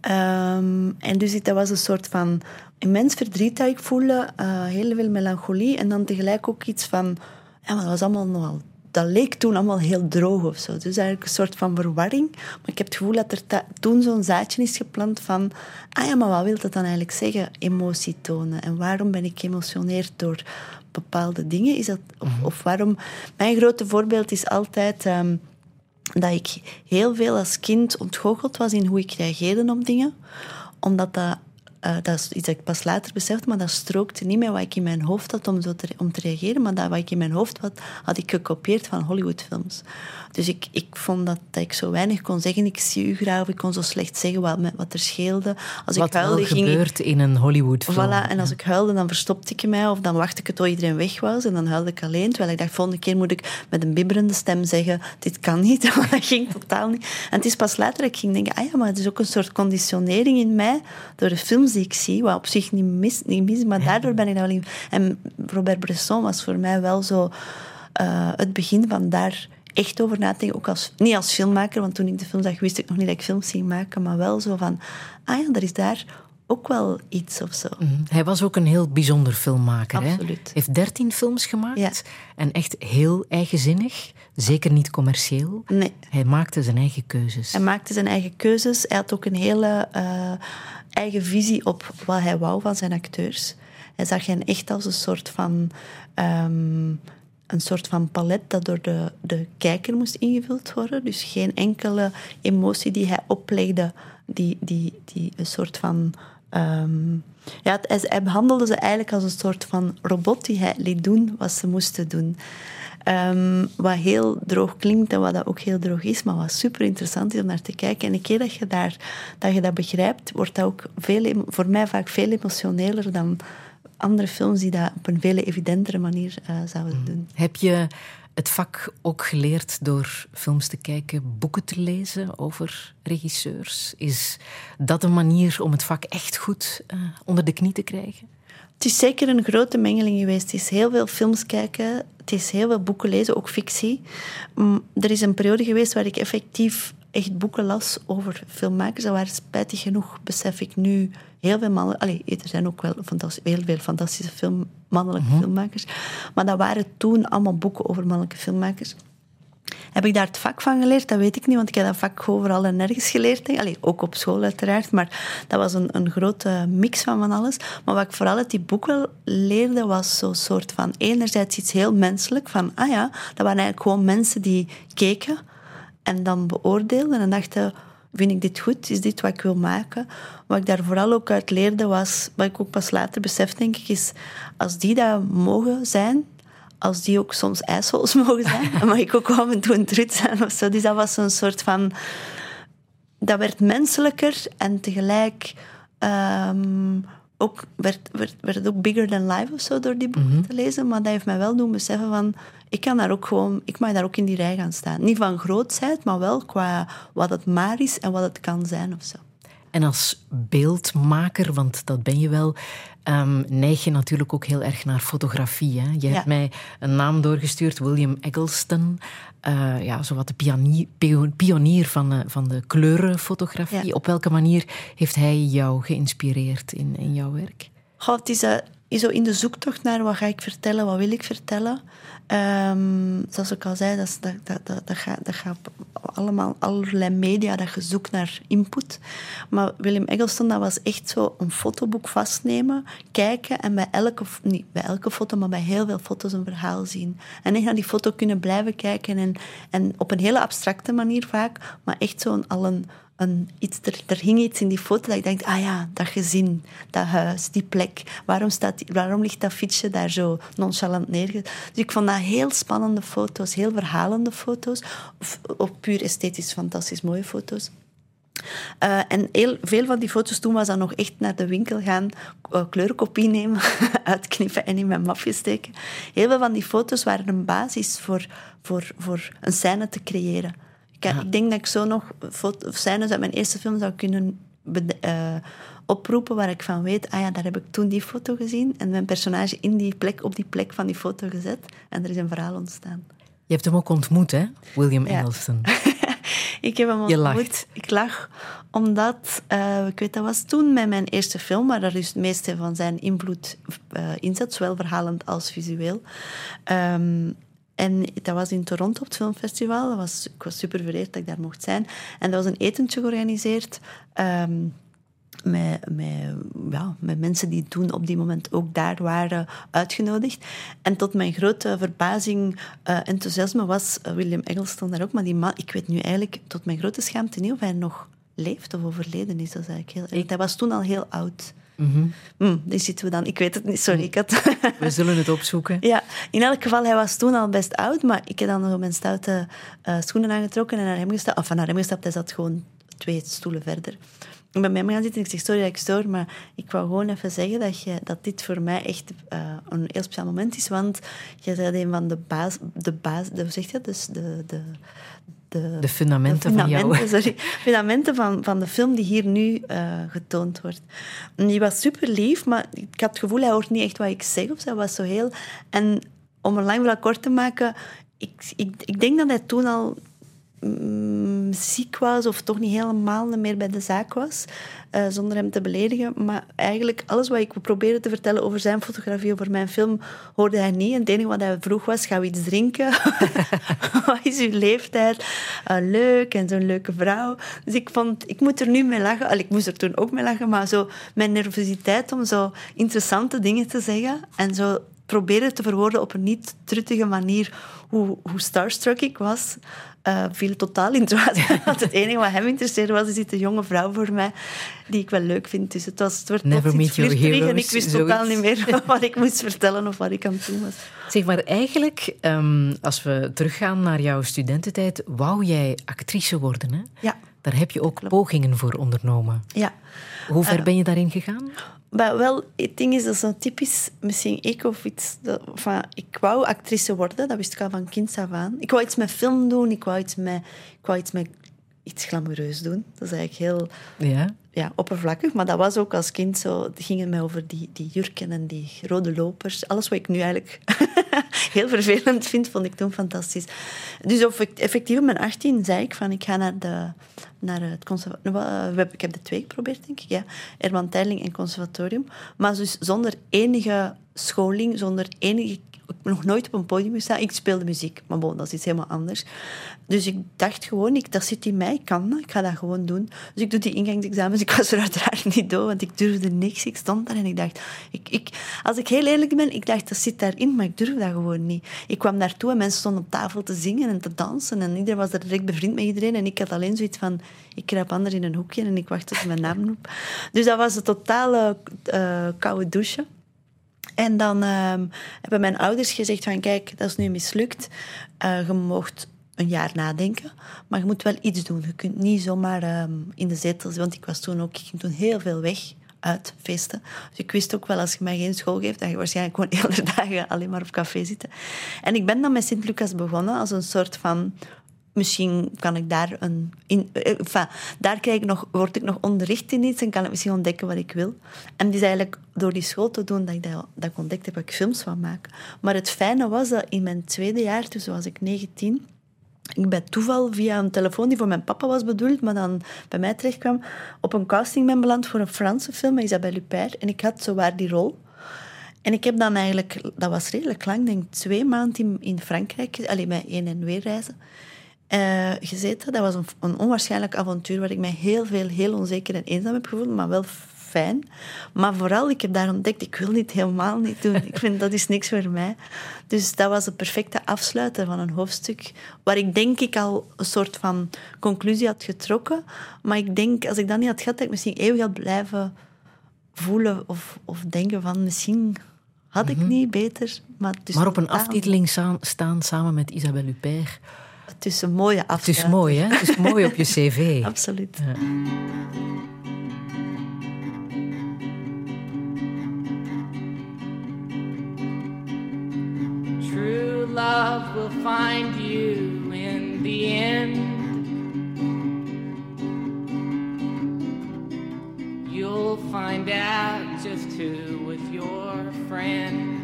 Ehm, en dus dat was een soort van immens verdriet dat ik voelde. eh, heel veel melancholie. En dan tegelijk ook iets van... Ja, maar dat was allemaal nogal dat leek toen allemaal heel droog of zo. Dus eigenlijk een soort van verwarring. Maar ik heb het gevoel dat er toen zo'n zaadje is geplant van... Ah ja, maar wat wil dat dan eigenlijk zeggen, emotie tonen? En waarom ben ik geëmotioneerd door bepaalde dingen? Is dat, of, of waarom... Mijn grote voorbeeld is altijd... ehm, dat ik heel veel als kind ontgoocheld was in hoe ik reageerde op dingen. Omdat dat, eh, dat is iets dat ik pas later besefte, maar dat strookte niet met wat ik in mijn hoofd had om, zo te, om te reageren. Maar dat wat ik in mijn hoofd had, had ik gekopieerd van Hollywoodfilms. Dus ik, ik vond dat, dat ik zo weinig kon zeggen. Ik zie u graag, of ik kon zo slecht zeggen wat, wat er scheelde. Als Wat ik huilde, ging ik gebeurt in een Hollywoodfilm. Voilà, en als ik huilde, dan verstopte ik mij of dan wachtte ik tot iedereen weg was en dan huilde ik alleen. Terwijl ik dacht, volgende keer moet ik met een bibberende stem zeggen, dit kan niet, [laughs] maar dat ging totaal niet. En het is pas later dat ik ging denken, ah ja, maar het is ook een soort conditionering in mij door de films die ik zie, wat op zich niet mis, niet mis maar daardoor ben ik wel in... En Robert Bresson was voor mij wel zo eh, het begin van daar echt over na te denken. Ook als, niet als filmmaker, want toen ik de film zag, wist ik nog niet dat ik films ging maken, maar wel zo van, ah ja, er is daar ook wel iets of zo. Mhm. Hij was ook een heel bijzonder filmmaker. Absoluut. Hij heeft dertien films gemaakt. Ja. En echt heel eigenzinnig. Zeker niet commercieel. Nee. Hij maakte zijn eigen keuzes. Hij maakte zijn eigen keuzes. Hij had ook een hele eh, eigen visie op wat hij wou van zijn acteurs. Hij zag hen echt als een soort van, ehm, een soort van palet dat door de, de kijker moest ingevuld worden. Dus geen enkele emotie die hij oplegde, die, die, die een soort van. Ehm, ja, het- hij, behandelde ze eigenlijk als een soort van robot die hij liet doen wat ze moesten doen. Ehm, wat heel droog klinkt en wat dat ook heel droog is, maar wat super interessant is om naar te kijken. En een keer dat je, daar, dat, je dat begrijpt, wordt dat ook veel, voor mij vaak veel emotioneler dan andere films die dat op een veel evidentere manier eh, zouden doen. Heb je het vak ook geleerd door films te kijken, boeken te lezen over regisseurs? Is dat een manier om het vak echt goed eh, onder de knie te krijgen? Het is zeker een grote mengeling geweest. Het is heel veel films kijken, het is heel veel boeken lezen, ook fictie. Mm, Er is een periode geweest waar ik effectief echt boeken las over filmmakers. Dat waren spijtig genoeg, besef ik nu, heel veel mannen... Allee, er zijn ook wel heel veel fantastische film, mannelijke filmmakers. Maar dat waren toen allemaal boeken over mannelijke filmmakers. Heb ik daar het vak van geleerd? Dat weet ik niet, want ik heb dat vak overal en nergens geleerd. Allee, ook op school uiteraard, maar dat was een, een grote mix van van alles. Maar wat ik vooral uit die boeken leerde, was zo'n soort van... Enerzijds iets heel menselijk, van ah ja, dat waren eigenlijk gewoon mensen die keken en dan beoordeelden en dachten... Vind ik dit goed? Is dit wat ik wil maken? Wat ik daar vooral ook uit leerde was, wat ik ook pas later besef, denk ik, is als die dat mogen zijn, als die ook soms ijshols [laughs] mogen zijn, dan mag ik ook af en toe een trut zijn of zo. Dus dat was een soort van... Dat werd menselijker en tegelijk ehm, ook, werd, werd, werd het ook bigger than life of zo door die boeken te lezen. Maar dat heeft mij wel doen beseffen van... Ik kan daar ook gewoon... Ik mag daar ook in die rij gaan staan. Niet van grootheid, maar wel qua wat het maar is en wat het kan zijn of zo. En als beeldmaker, want dat ben je wel, ehm, neig je natuurlijk ook heel erg naar fotografie. Hè? Je Ja. hebt mij een naam doorgestuurd, William Eggleston. Eh, ja, zowat de pionier van, de- van de kleurenfotografie. Ja. Op welke manier heeft hij jou geïnspireerd in, in jouw werk? Het is, eh, is zo in de zoektocht naar wat ga ik vertellen, wat wil ik vertellen. Ehm, zoals ik al zei, dat, dat, dat, dat, dat, gaat, allemaal allerlei media dat je zoekt naar input. Maar Willem Eggleston, dat was echt zo een fotoboek vastnemen, kijken en bij elke, niet bij elke foto, maar bij heel veel foto's een verhaal zien. En echt naar die foto kunnen blijven kijken en, en op een hele abstracte manier vaak, maar echt zo'n al een, een, iets, er, er hing iets in die foto dat ik dacht, ah ja, dat gezin, dat huis, die plek. Waarom, staat waarom ligt dat fietsje daar zo nonchalant neergezet? Dus ik vond dat heel spannende foto's, heel verhalende foto's. Of, of puur esthetisch fantastisch mooie foto's. Eh, en veel van die foto's toen was dan nog echt naar de winkel gaan, eh, kleurenkopie nemen, [laughs] uitknippen en in mijn mapje steken. Heel veel van die foto's waren een basis voor, voor, voor een scène te creëren. Ik, ik denk dat ik zo nog scènes uit mijn eerste film zou kunnen eh, oproepen waar ik van weet, ah ja, daar heb ik toen die foto gezien en mijn personage in die plek, op die plek van die foto gezet en er is een verhaal ontstaan. Je hebt hem ook ontmoet, hè? William Ja. Eggleston. [laughs] Ik heb hem Je ontmoet. lacht. Ik lach omdat, eh, ik weet, dat was toen met mijn eerste film, waar er dus het meeste van zijn invloed eh, in zat, zowel verhalend als visueel. Ehm, en dat was in Toronto op het filmfestival. Dat was, ik was super vereerd dat ik daar mocht zijn. En dat was een etentje georganiseerd. ehm, met, met, ja, met mensen die toen op die moment ook daar waren uitgenodigd. En tot mijn grote verbazing, eh, enthousiasme, was eh, William Eggleston daar ook. Maar die man, ik weet nu eigenlijk tot mijn grote schaamte niet of hij nog leeft of overleden is. Dat is eigenlijk heel, erg. Hij was toen al heel oud. Hm, die zitten we dan. Ik weet het niet, sorry. Ik had... [laughs] We zullen het opzoeken. Ja, in elk geval, hij was toen al best oud, maar ik heb dan nog mijn stoute eh, schoenen aangetrokken en naar hem gestapt. Of naar hem gestapt, hij zat gewoon twee stoelen verder. Ik ben bij hem gaan zitten en ik zeg, sorry dat ik stoor, maar ik wou gewoon even zeggen dat, je, dat dit voor mij echt eh, een heel speciaal moment is, want je bent een van de baas, de baas, de, hoe zeg je dat? Dus de, de, de, De fundamenten de van jou. sorry, [laughs] fundamenten van, van de film die hier nu eh, getoond wordt. En die was super lief, maar ik had het gevoel, hij hoort niet echt wat ik zeg of zo. Hij was zo heel... En om een lang verhaal kort te maken, ik, ik, ik denk dat hij toen al mm, ziek was of toch niet helemaal meer bij de zaak was, eh, zonder hem te beledigen. Maar eigenlijk alles wat ik probeerde te vertellen over zijn fotografie, over mijn film, hoorde hij niet. En het enige wat hij vroeg was, gaan we iets drinken? [laughs] wat is uw leeftijd? Ah, leuk, en zo'n leuke vrouw. Dus ik vond, ik moet er nu mee lachen. Al, ik moest er toen ook mee lachen, maar zo mijn nervositeit om zo interessante dingen te zeggen en zo proberen te verwoorden op een niet truttige manier hoe, hoe starstruck ik was, eh, viel totaal in het. [laughs] Want het enige wat hem interesseerde was, er zit een jonge vrouw voor mij die ik wel leuk vind. Dus het was het werd Never meet your en ik wist totaal niet meer [laughs] wat ik moest vertellen of wat ik aan het doen was. Zeg maar, eigenlijk, ehm, als we teruggaan naar jouw studententijd, wou jij actrice worden, hè? Ja, Daar heb je ook pogingen voor ondernomen. ja. Hoe ver Eh, ben je daarin gegaan? Maar wel, het ding is, dat zo typisch, misschien ik of iets... Dat, van, ik wou actrice worden, dat wist ik al van kinds af aan. Ik wou iets met film doen, ik wou iets met, ik wou iets, met, iets glamoureus doen. Dat is eigenlijk heel Ja. ja, oppervlakkig, maar dat was ook als kind zo. Het ging mij over die, die jurken en die rode lopers. Alles wat ik nu eigenlijk [laughs] heel vervelend vind, vond ik toen fantastisch. Dus of ik, effectief op mijn 18 zei ik van ik ga naar, de, naar het conservatorium. Ik heb de twee geprobeerd, denk ik. Ja. Herman Teiling en conservatorium. Maar dus zonder enige scholing, zonder enige nog nooit op een podium gestaan. Ik speelde muziek, maar bon, dat is iets helemaal anders. Dus ik dacht gewoon, ik, dat zit in mij, ik kan dat, ik ga dat gewoon doen. Dus ik doe die ingangsexamens. Ik was er uiteraard [laughs] niet door, want ik durfde niks. Ik stond daar en ik dacht, ik, ik, als ik heel eerlijk ben, ik dacht, dat zit daarin, maar ik durf dat gewoon niet. Ik kwam daartoe en mensen stonden op tafel te zingen en te dansen en iedereen was er direct bevriend met iedereen. En ik had alleen zoiets van, ik kruip anders in een hoekje en ik wacht tot mijn naam noemt. Dus dat was een totale eh, koude douche. En dan ehm, hebben mijn ouders gezegd van kijk, dat is nu mislukt. Eh, je mocht een jaar nadenken, maar je moet wel iets doen. Je kunt niet zomaar ehm, in de zetel zitten, want ik was toen ook, ik ging toen heel veel weg uit feesten. Dus ik wist ook wel, als je mij geen school geeft, dan je waarschijnlijk gewoon [laughs] hele dagen alleen maar op café zitten. En ik ben dan met Sint-Lucas begonnen als een soort van misschien kan ik daar een... In, eh, enfin, daar krijg ik nog, word ik nog onderricht in iets en kan ik misschien ontdekken wat ik wil. En het is eigenlijk door die school te doen dat ik, dat, dat ik ontdekt heb dat ik films van maken. Maar het fijne was dat in mijn tweede jaar, dus was ik 19 ik bij toeval via een telefoon die voor mijn papa was bedoeld, maar dan bij mij terechtkwam, op een casting ben beland voor een Franse film met Isabelle Huppert. En ik had zowaar die rol. En ik heb dan eigenlijk, dat was redelijk lang, denk twee maanden in, in Frankrijk, alleen bij één en weer reizen, eh, gezeten. Dat was een, een onwaarschijnlijk avontuur waar ik mij heel veel, heel onzeker en eenzaam heb gevoeld, maar wel fijn. Maar vooral, ik heb daar ontdekt, ik wil dit helemaal niet doen. Ik vind, dat is niks voor mij. Dus dat was het perfecte afsluiten van een hoofdstuk, waar ik denk ik al een soort van conclusie had getrokken. Maar ik denk, als ik dat niet had gehad, dat ik misschien eeuwig had blijven voelen of, of denken van, misschien had ik niet beter. Maar, is Maar op een aftiteling staan, staan samen met Isabelle Huppert. Het is een mooie Het afsluiting. is mooi, hè? Het is mooi op je [laughs] cv. Absoluut. True love will find you in the end. You'll find out just who was your friend.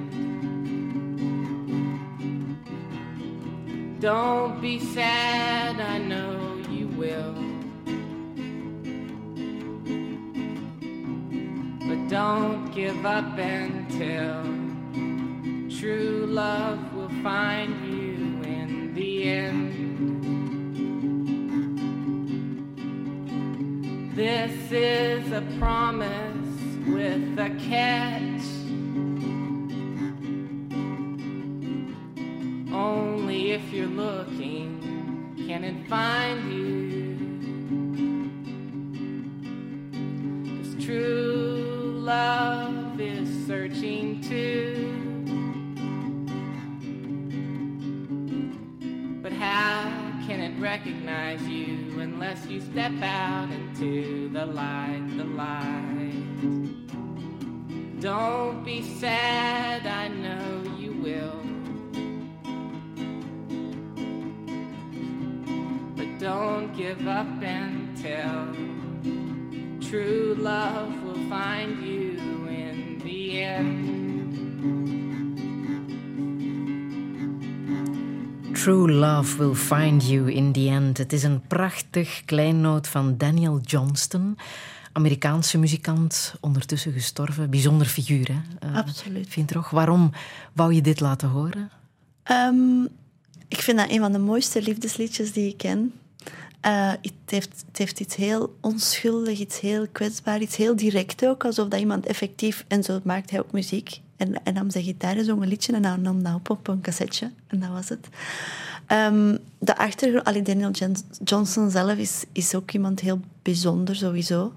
Don't be sad, I know you will. But don't give up until true love will find you in the end. This is a promise with a catch. Only if you're looking can it find you. 'Cause true love is searching too. But how can it recognize you unless you step out into the light, the light? Don't be sad, I know you will. Don't give up until true love will find you in the end. True Love Will Find You in the End. Het is een prachtig kleinoot van Daniel Johnston. Amerikaanse muzikant, ondertussen gestorven. Bijzonder figuur, hè? Eh, Absoluut. Vind je toch? Waarom wou je dit laten horen? Ehm, ik vind dat een van de mooiste liefdesliedjes die ik ken. Eh, het, heeft, het heeft iets heel onschuldig, iets heel kwetsbaar, iets heel direct ook. Alsof dat iemand effectief... En zo maakt hij ook muziek. En, en nam zijn gitaar en zong een liedje en hij nam dat op op een cassetje. En dat was het. Ehm, de achtergrond... allee, Daniel Johnson zelf is, is ook iemand heel bijzonder, sowieso.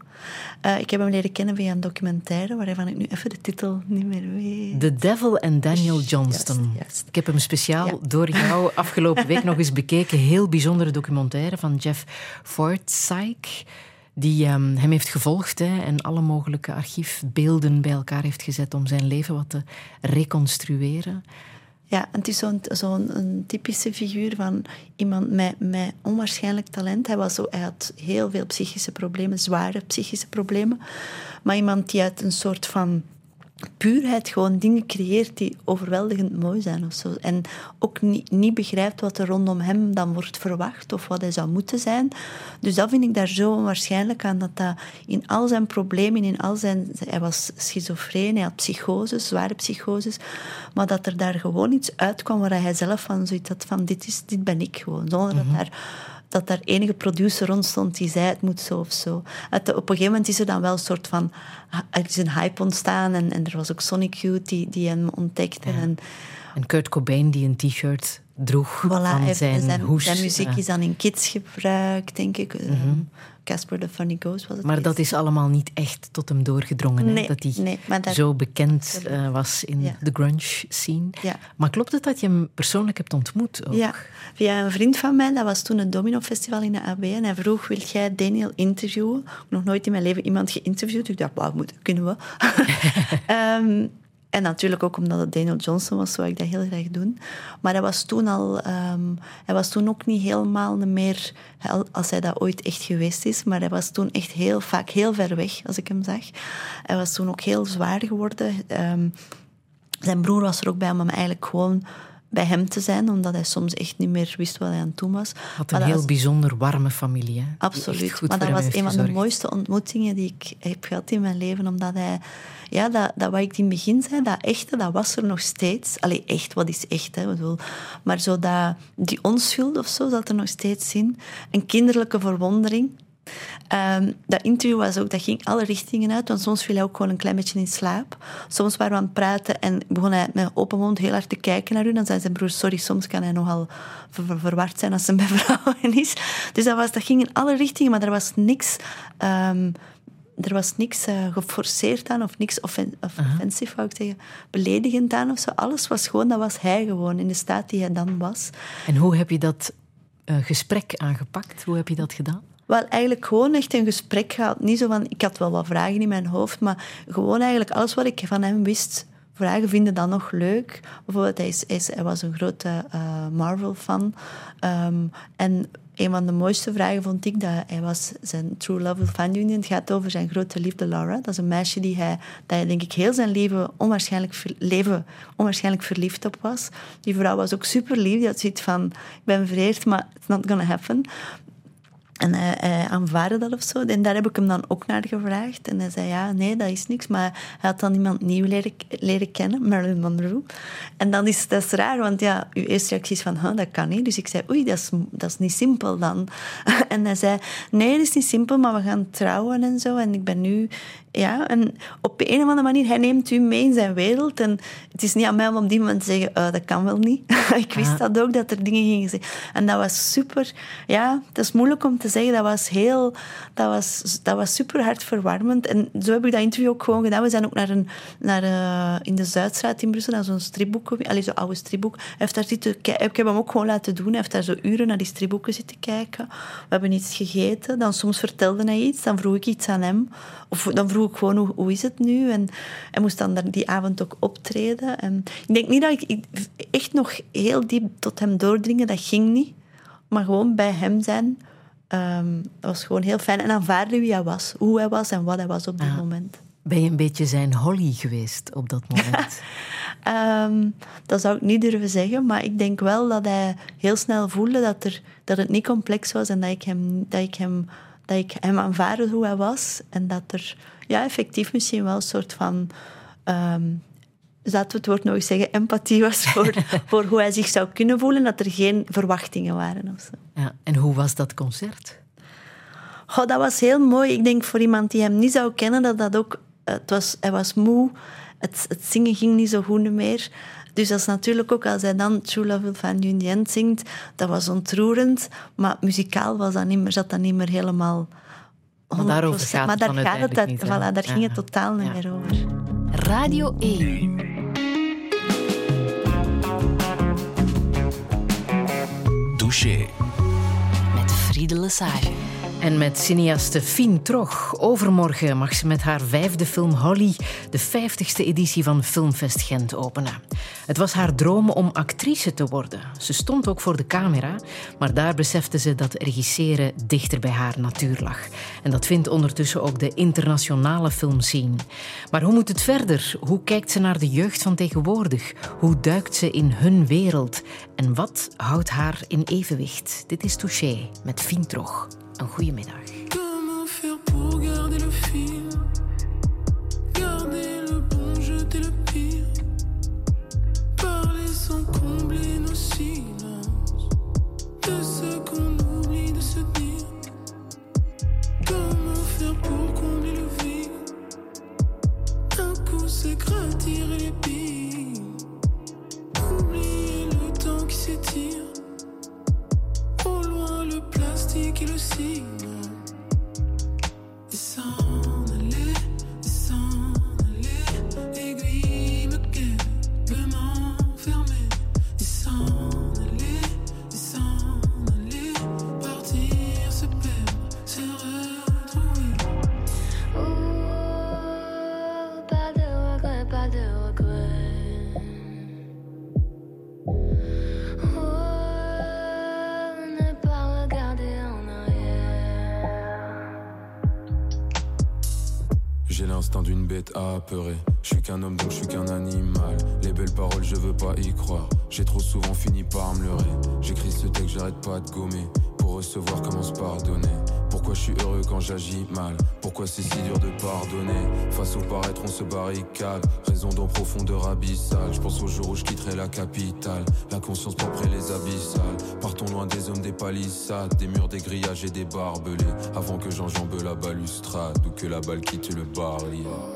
Eh, ik heb hem leren kennen via een documentaire, waarvan ik nu even de titel niet meer weet. The Devil and Daniel Johnston. juist. Ik heb hem speciaal Ja. door jou [laughs] afgelopen week nog eens bekeken. Heel bijzondere documentaire van Jeff Forsythe. Die ehm, hem heeft gevolgd hè, en alle mogelijke archiefbeelden bij elkaar heeft gezet om zijn leven wat te reconstrueren. Ja, en het is zo'n typische figuur van iemand met, met onwaarschijnlijk talent. Hij, was zo, hij had heel veel psychische problemen, zware psychische problemen. Maar iemand die uit een soort van puurheid gewoon dingen creëert die overweldigend mooi zijn of zo. En ook niet, niet begrijpt wat er rondom hem dan wordt verwacht of wat hij zou moeten zijn. Dus dat vind ik daar zo onwaarschijnlijk aan, dat dat in al zijn problemen, in al zijn... Hij was schizofreen, hij had psychoses, zware psychoses, maar dat er daar gewoon iets uitkwam waar hij zelf van zoiets had van, dit, is, dit ben ik gewoon, zonder dat daar dat daar enige producer rond stond die zei het moet zo of zo. Het, op een gegeven moment is er dan wel een soort van... Er is een hype ontstaan en, en er was ook Sonic Youth die, die hem ontdekte. En En Kurt Cobain die een t-shirt droeg voilà, van zijn, zijn, hoes. zijn muziek eh. is dan in kids gebruikt, denk ik. Ehm, Casper the Funny Ghost was het. Maar dat is allemaal niet echt tot hem doorgedrongen. hè? Dat hij nee, zo bekend eh, was in Ja. de grunge scene. Ja. Maar klopt het dat je hem persoonlijk hebt ontmoet? Ook? Ja, via een vriend van mij, dat was toen het Domino Festival in de AB. En hij vroeg, wil jij Daniel interviewen? Ik heb nog nooit in mijn leven iemand geïnterviewd. Ik dacht, wauw, moet, kunnen we. [laughs] Ehm, En natuurlijk ook omdat het Daniel Johnson was, zou ik dat heel graag doen. Maar hij was toen al... ehm, hij was toen ook niet helemaal meer... Als hij dat ooit echt geweest is. Maar hij was toen echt heel vaak heel ver weg, als ik hem zag. Hij was toen ook heel zwaar geworden. Ehm, zijn broer was er ook bij om hem eigenlijk gewoon bij hem te zijn, omdat hij soms echt niet meer wist wat hij aan het doen was. Had een heel was- bijzonder warme familie. Hè? Absoluut. Maar dat was een van de mooiste ontmoetingen die ik heb gehad in mijn leven. Omdat hij... Ja, dat, dat wat ik in het begin zei, dat echte, dat was er nog steeds. Allee, echt, wat is echt, hè? Maar zo dat, die onschuld of zo zat er nog steeds in. Een kinderlijke verwondering. Ehm, dat interview was ook, dat ging alle richtingen uit, want soms viel hij ook gewoon een klein beetje in slaap. Soms waren we aan het praten en begon hij met open mond heel hard te kijken naar u. Dan zei zijn broer, sorry, soms kan hij nogal ver- ver- verward zijn als hij [laughs] bij vrouwen is. Dus dat, was, dat ging in alle richtingen, maar er was niks... ehm, er was niks eh, geforceerd aan of niks offen of offensief, wou ik zeggen, beledigend aan of zo. Alles was gewoon, dat was hij gewoon, in de staat die hij dan was. En hoe heb je dat eh, gesprek aangepakt? Hoe heb je dat gedaan? Wel, eigenlijk gewoon echt een gesprek gehad. Niet zo van, ik had wel wat vragen in mijn hoofd, maar gewoon eigenlijk alles wat ik van hem wist. Vragen vinden dan nog leuk. Bijvoorbeeld, hij, is, hij, is- hij was een grote eh, Marvel-fan. Ehm, en een van de mooiste vragen vond ik dat hij was zijn True Love Find You. in. Het gaat over zijn grote liefde Laura. Dat is een meisje die hij, dat hij denk ik heel zijn leven onwaarschijnlijk, leven onwaarschijnlijk verliefd op was. Die vrouw was ook super lief. Die had zoiets van, ik ben vereerd, maar it's not gonna happen. En hij, hij aanvaarde dat of zo. En daar heb ik hem dan ook naar gevraagd. En hij zei, ja, nee, dat is niks. Maar hij had dan iemand nieuw leren, leren kennen, Marilyn Monroe. En dan is dat is raar, want ja, uw eerste reactie is van, huh, dat kan niet. Dus ik zei, oei, dat is, dat is niet simpel dan. [laughs] En hij zei, nee, dat is niet simpel, maar we gaan trouwen en zo. En ik ben nu... Ja, en op een of andere manier, hij neemt u mee in zijn wereld. En het is niet aan mij om op die moment te zeggen, "Eh, dat kan wel niet. [laughs] ik wist Ah. dat ook, dat er dingen gingen zeggen. En dat was super... Ja, dat is moeilijk om te zeggen. Dat was heel... Dat was, dat was super hard verwarmend. En zo heb ik dat interview ook gewoon gedaan. We zijn ook naar een... Naar, eh, in de Zuidstraat in Brussel, naar zo'n stripboek. Allee, zo'n oude stripboek. Heeft daar zitten... Ik heb hem ook gewoon laten doen. Hij heeft daar zo uren naar die stripboeken zitten kijken. We hebben iets gegeten. Dan soms vertelde hij iets. Dan vroeg ik iets aan hem. Of dan vroeg ik gewoon, hoe, hoe is het nu? En hij moest dan die avond ook optreden. En ik denk niet dat ik echt nog heel diep tot hem doordringen. Dat ging niet. Maar gewoon bij hem zijn ehm, dat was gewoon heel fijn. En aanvaarden wie hij was. Hoe hij was en wat hij was op dat Ja. moment. Ben je een beetje zijn Holly geweest op dat moment? [laughs] Ehm, dat zou ik niet durven zeggen, maar ik denk wel dat hij heel snel voelde dat, er, dat het niet complex was en dat ik hem, dat ik hem, dat ik hem aanvaarde hoe hij was. En dat er ja, effectief misschien wel een soort van. ehm laten we het woord nog eens zeggen, empathie was voor, [laughs] voor hoe hij zich zou kunnen voelen, dat er geen verwachtingen waren of zo. Ja. En hoe was dat concert? Goh, dat was heel mooi. Ik denk voor iemand die hem niet zou kennen, dat dat ook... Het was, hij was moe. Het, het zingen ging niet zo goed meer. Dus dat is natuurlijk ook als hij dan True Love Will Find You in the End zingt, dat was ontroerend. Maar muzikaal was dat niet meer, zat dat niet meer helemaal... 100%. Maar daarover gaat maar het daar gaat het, niet, voilà, daar ging het totaal niet Ja. meer over. Radio 1. Douche. Met Friede Lesage. En met cineaste Fien Trog. Overmorgen mag ze met haar vijfde film Holly de 50ste editie van Filmfest Gent openen. Het was haar droom om actrice te worden. Ze stond ook voor de camera, maar daar besefte ze dat regisseren dichter bij haar natuur lag. En dat vindt ondertussen ook de internationale filmscene. Maar hoe moet het verder? Hoe kijkt ze naar de jeugd van tegenwoordig? Hoe duikt ze in hun wereld? En wat houdt haar in evenwicht? Dit is Touché met Fien Trog. Een goede middag. que sim. Je suis qu'un homme donc je suis qu'un animal. Les belles paroles, je veux pas y croire. J'ai trop souvent fini par me leurrer. J'écris ce texte, j'arrête pas de gommer. Pour recevoir, commence pardonner? Pourquoi je suis heureux quand j'agis mal? Pourquoi c'est si dur de pardonner? Face au paraître, on se barricade. Raison d'en profondeur abyssale. Je pense au jour où je quitterai la capitale. La conscience propre et les abyssales. Partons loin des hommes, des palissades, des murs, des grillages et des barbelés. Avant que j'enjambe la balustrade ou que la balle quitte le barrière.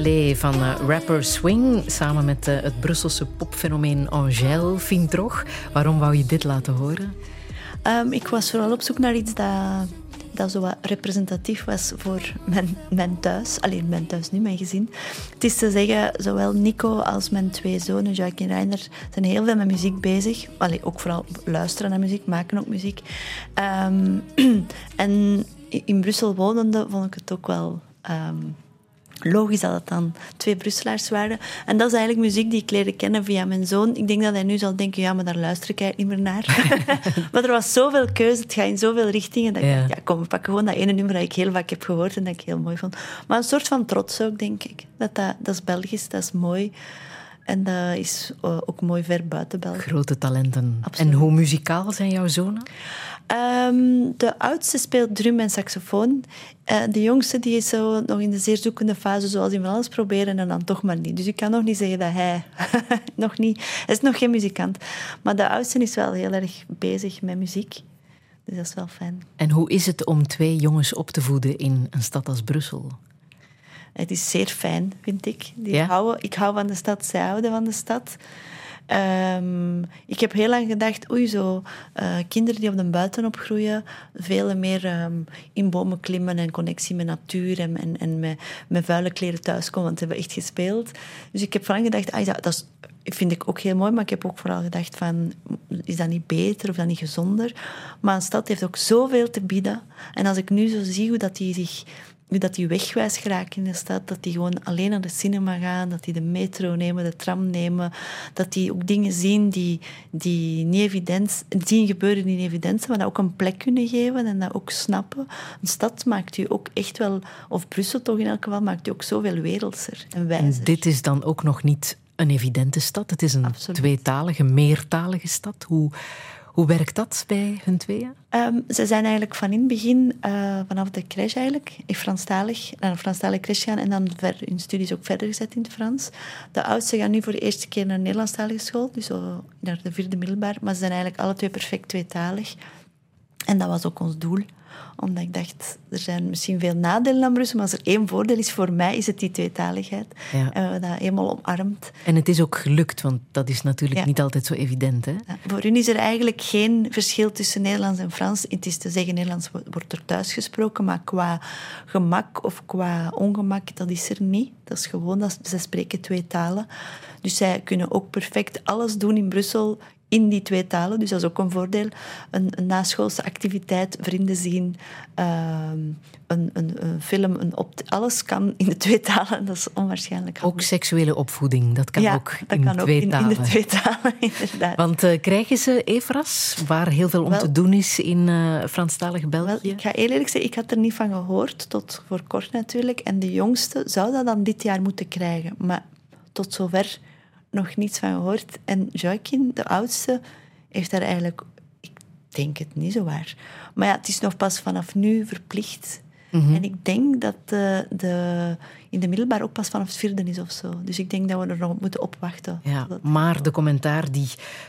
Van eh, rapper Swing samen met eh, het Brusselse popfenomeen Angèle Vintrog. Waarom wou je dit laten horen? Ehm, ik was vooral op zoek naar iets dat, dat zo representatief was voor mijn, mijn thuis. Alleen mijn thuis nu, mijn gezin. Het is te zeggen, zowel Nico als mijn twee zonen, Jacques en Reiner, zijn heel veel met muziek bezig. Allee, ook vooral luisteren naar muziek, maken ook muziek. Ehm, [clears throat] en in Brussel wonende vond ik het ook wel... ehm, logisch dat het dan twee Brusselaars waren. En dat is eigenlijk muziek die ik leerde kennen via mijn zoon. Ik denk dat hij nu zal denken, ja, maar daar luister ik eigenlijk niet meer naar. [laughs] maar er was zoveel keuze, het gaat in zoveel richtingen. Dat ik Ja. kom, we pakken gewoon dat ene nummer dat ik heel vaak heb gehoord en dat ik heel mooi vond. Maar een soort van trots ook, denk ik. Dat, dat, dat is Belgisch, dat is mooi. En dat is eh, ook mooi ver buiten België. Grote talenten. Absoluut. En hoe muzikaal zijn jouw zonen? Ehm, de oudste speelt drum en saxofoon. Eh, de jongste die is zo nog in de zeer zoekende fase, zoals hij van alles proberen en dan toch maar niet. Dus ik kan nog niet zeggen dat hij [laughs] nog niet... Hij is nog geen muzikant. Maar de oudste is wel heel erg bezig met muziek. Dus dat is wel fijn. En hoe is het om twee jongens op te voeden in een stad als Brussel? Het is zeer fijn, vind ik. Die Ja? houden, ik hou van de stad, zij houden van de stad. Ehm, ik heb heel lang gedacht, oei, zo eh, kinderen die op de buiten opgroeien, veel meer ehm, in bomen klimmen en connectie met natuur en, en, en met, met vuile kleren thuiskomen, want ze hebben echt gespeeld. Dus ik heb lang gedacht, ah, dat, vind ik ook heel mooi, maar ik heb ook vooral gedacht van, is dat niet beter of dat niet gezonder? Maar een stad heeft ook zoveel te bieden. En als ik nu zo zie hoe dat die zich nu dat die wegwijs geraken in de stad, dat die gewoon alleen naar de cinema gaan, dat die de metro nemen, de tram nemen, dat die ook dingen zien die, die niet evident, zien gebeuren die niet evident zijn, maar dat ook een plek kunnen geven en dat ook snappen. Een stad maakt u ook echt wel, of Brussel toch in elk geval, maakt u ook zoveel wereldser en En wijzer. dit is dan ook nog niet een evidente stad. Het is een Absoluut. tweetalige, meertalige stad. Hoe, hoe werkt dat bij hun tweeën? Ehm, ze zijn eigenlijk van in het begin, eh, vanaf de crèche eigenlijk, in Franstalig, naar een Franstalige crèche gaan en dan ver, hun studies ook verder gezet in het Frans. De oudste gaan nu voor de eerste keer naar een Nederlandstalige school, dus naar de vierde middelbaar. Maar ze zijn eigenlijk alle twee perfect tweetalig. En dat was ook ons doel. Omdat ik dacht, er zijn misschien veel nadelen aan Brussel, maar als er één voordeel is voor mij, is het die tweetaligheid. Ja. En we hebben dat helemaal omarmd. En het is ook gelukt, want dat is natuurlijk Ja. niet altijd zo evident. Hè? Ja, voor hun is er eigenlijk geen verschil tussen Nederlands en Frans. Het is te zeggen, Nederlands wo- wordt er thuis gesproken, maar qua gemak of qua ongemak, dat is er niet. Dat is gewoon, dat ze spreken twee talen. Dus zij kunnen ook perfect alles doen in Brussel in die twee talen. Dus dat is ook een voordeel. Een, een naschoolse activiteit, vrienden zien, ehm, een, een, een film, een alles kan in de twee talen. Dat is onwaarschijnlijk Ook seksuele opvoeding, dat kan ja, ook dat in kan ook twee in, in talen. de twee talen, [laughs] inderdaad. Want eh, krijgen ze EFRAS, waar heel veel om Wel- te doen is in eh Franstalig Wel, België? ik ga heel eerlijk zeggen, ik had er niet van gehoord, tot voor kort natuurlijk. En de jongste zou dat dan dit jaar moeten krijgen. Maar tot zover nog niets van gehoord. En Joaquin, de oudste, heeft daar eigenlijk... Ik denk het niet zo waar. Maar ja, het is nog pas vanaf nu verplicht. Mhm. En ik denk dat de, de, in de middelbaar ook pas vanaf het vierde is of zo. Dus ik denk dat we er nog op moeten opwachten. Ja, maar de commentaar die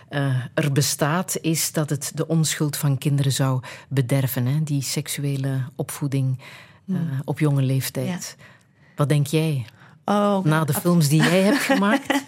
eh, er bestaat, is dat het de onschuld van kinderen zou bederven. Hè? Die seksuele opvoeding eh, op jonge leeftijd. Wat denk jij? Oh, Na de films die jij hebt [laughs] gemaakt?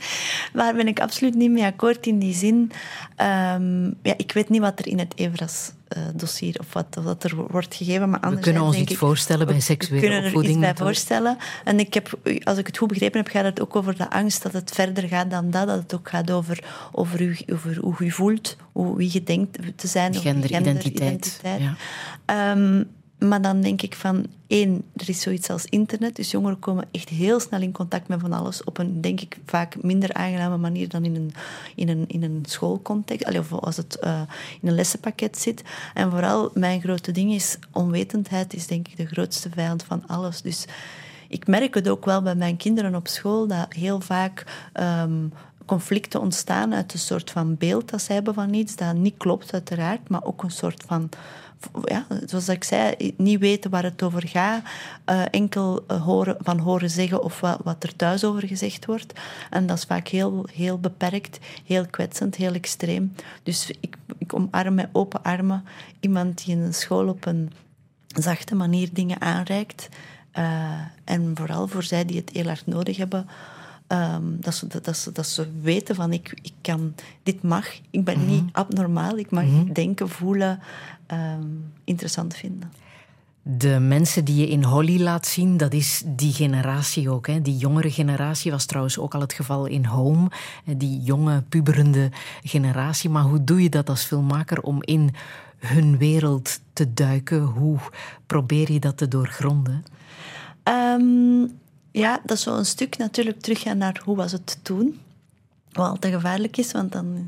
Daar ben ik absoluut niet mee akkoord in die zin. Ehm, ja, ik weet niet wat er in het Evras-dossier of wat, wat er wordt gegeven. Maar We kunnen ons iets voorstellen bij we seksuele kunnen er opvoeding. iets bij voorstellen. En ik heb, als ik het goed begrepen heb, gaat het ook over de angst dat het verder gaat dan dat. Dat het ook gaat over, over, u, over hoe je voelt, hoe, wie je denkt te zijn. Genderidentiteit. genderidentiteit. Ja. Ehm, maar dan denk ik van, één, er is zoiets als internet. Dus jongeren komen echt heel snel in contact met van alles. Op een, denk ik, vaak minder aangename manier dan in een, in een, in een schoolcontext. Allee, of als het eh, in een lessenpakket zit. En vooral, mijn grote ding is, onwetendheid is denk ik de grootste vijand van alles. Dus ik merk het ook wel bij mijn kinderen op school, dat heel vaak... ehm, conflicten ontstaan uit een soort van beeld dat zij hebben van iets dat niet klopt, uiteraard, maar ook een soort van ja, zoals ik zei, niet weten waar het over gaat. eh, enkel eh, horen, van horen zeggen of wat, wat er thuis over gezegd wordt. En dat is vaak heel, heel beperkt, heel kwetsend, heel extreem. Dus ik, ik omarm met open armen iemand die in een school op een zachte manier dingen aanreikt. Eh, en vooral voor zij die het heel hard nodig hebben. ehm, dat, ze, dat, ze, dat ze weten van ik, ik kan, dit mag, ik ben niet abnormaal, ik mag denken, voelen, ehm, interessant vinden. De mensen die je in Holly laat zien, dat is die generatie ook. Hè. Die jongere generatie was trouwens ook al het geval in Home. Die jonge, puberende generatie. Maar hoe doe je dat als filmmaker om in hun wereld te duiken? Hoe probeer je dat te doorgronden? Ehm, ja, dat is zo een stuk natuurlijk teruggaan naar hoe was het toen. Wat altijd gevaarlijk is, want dan,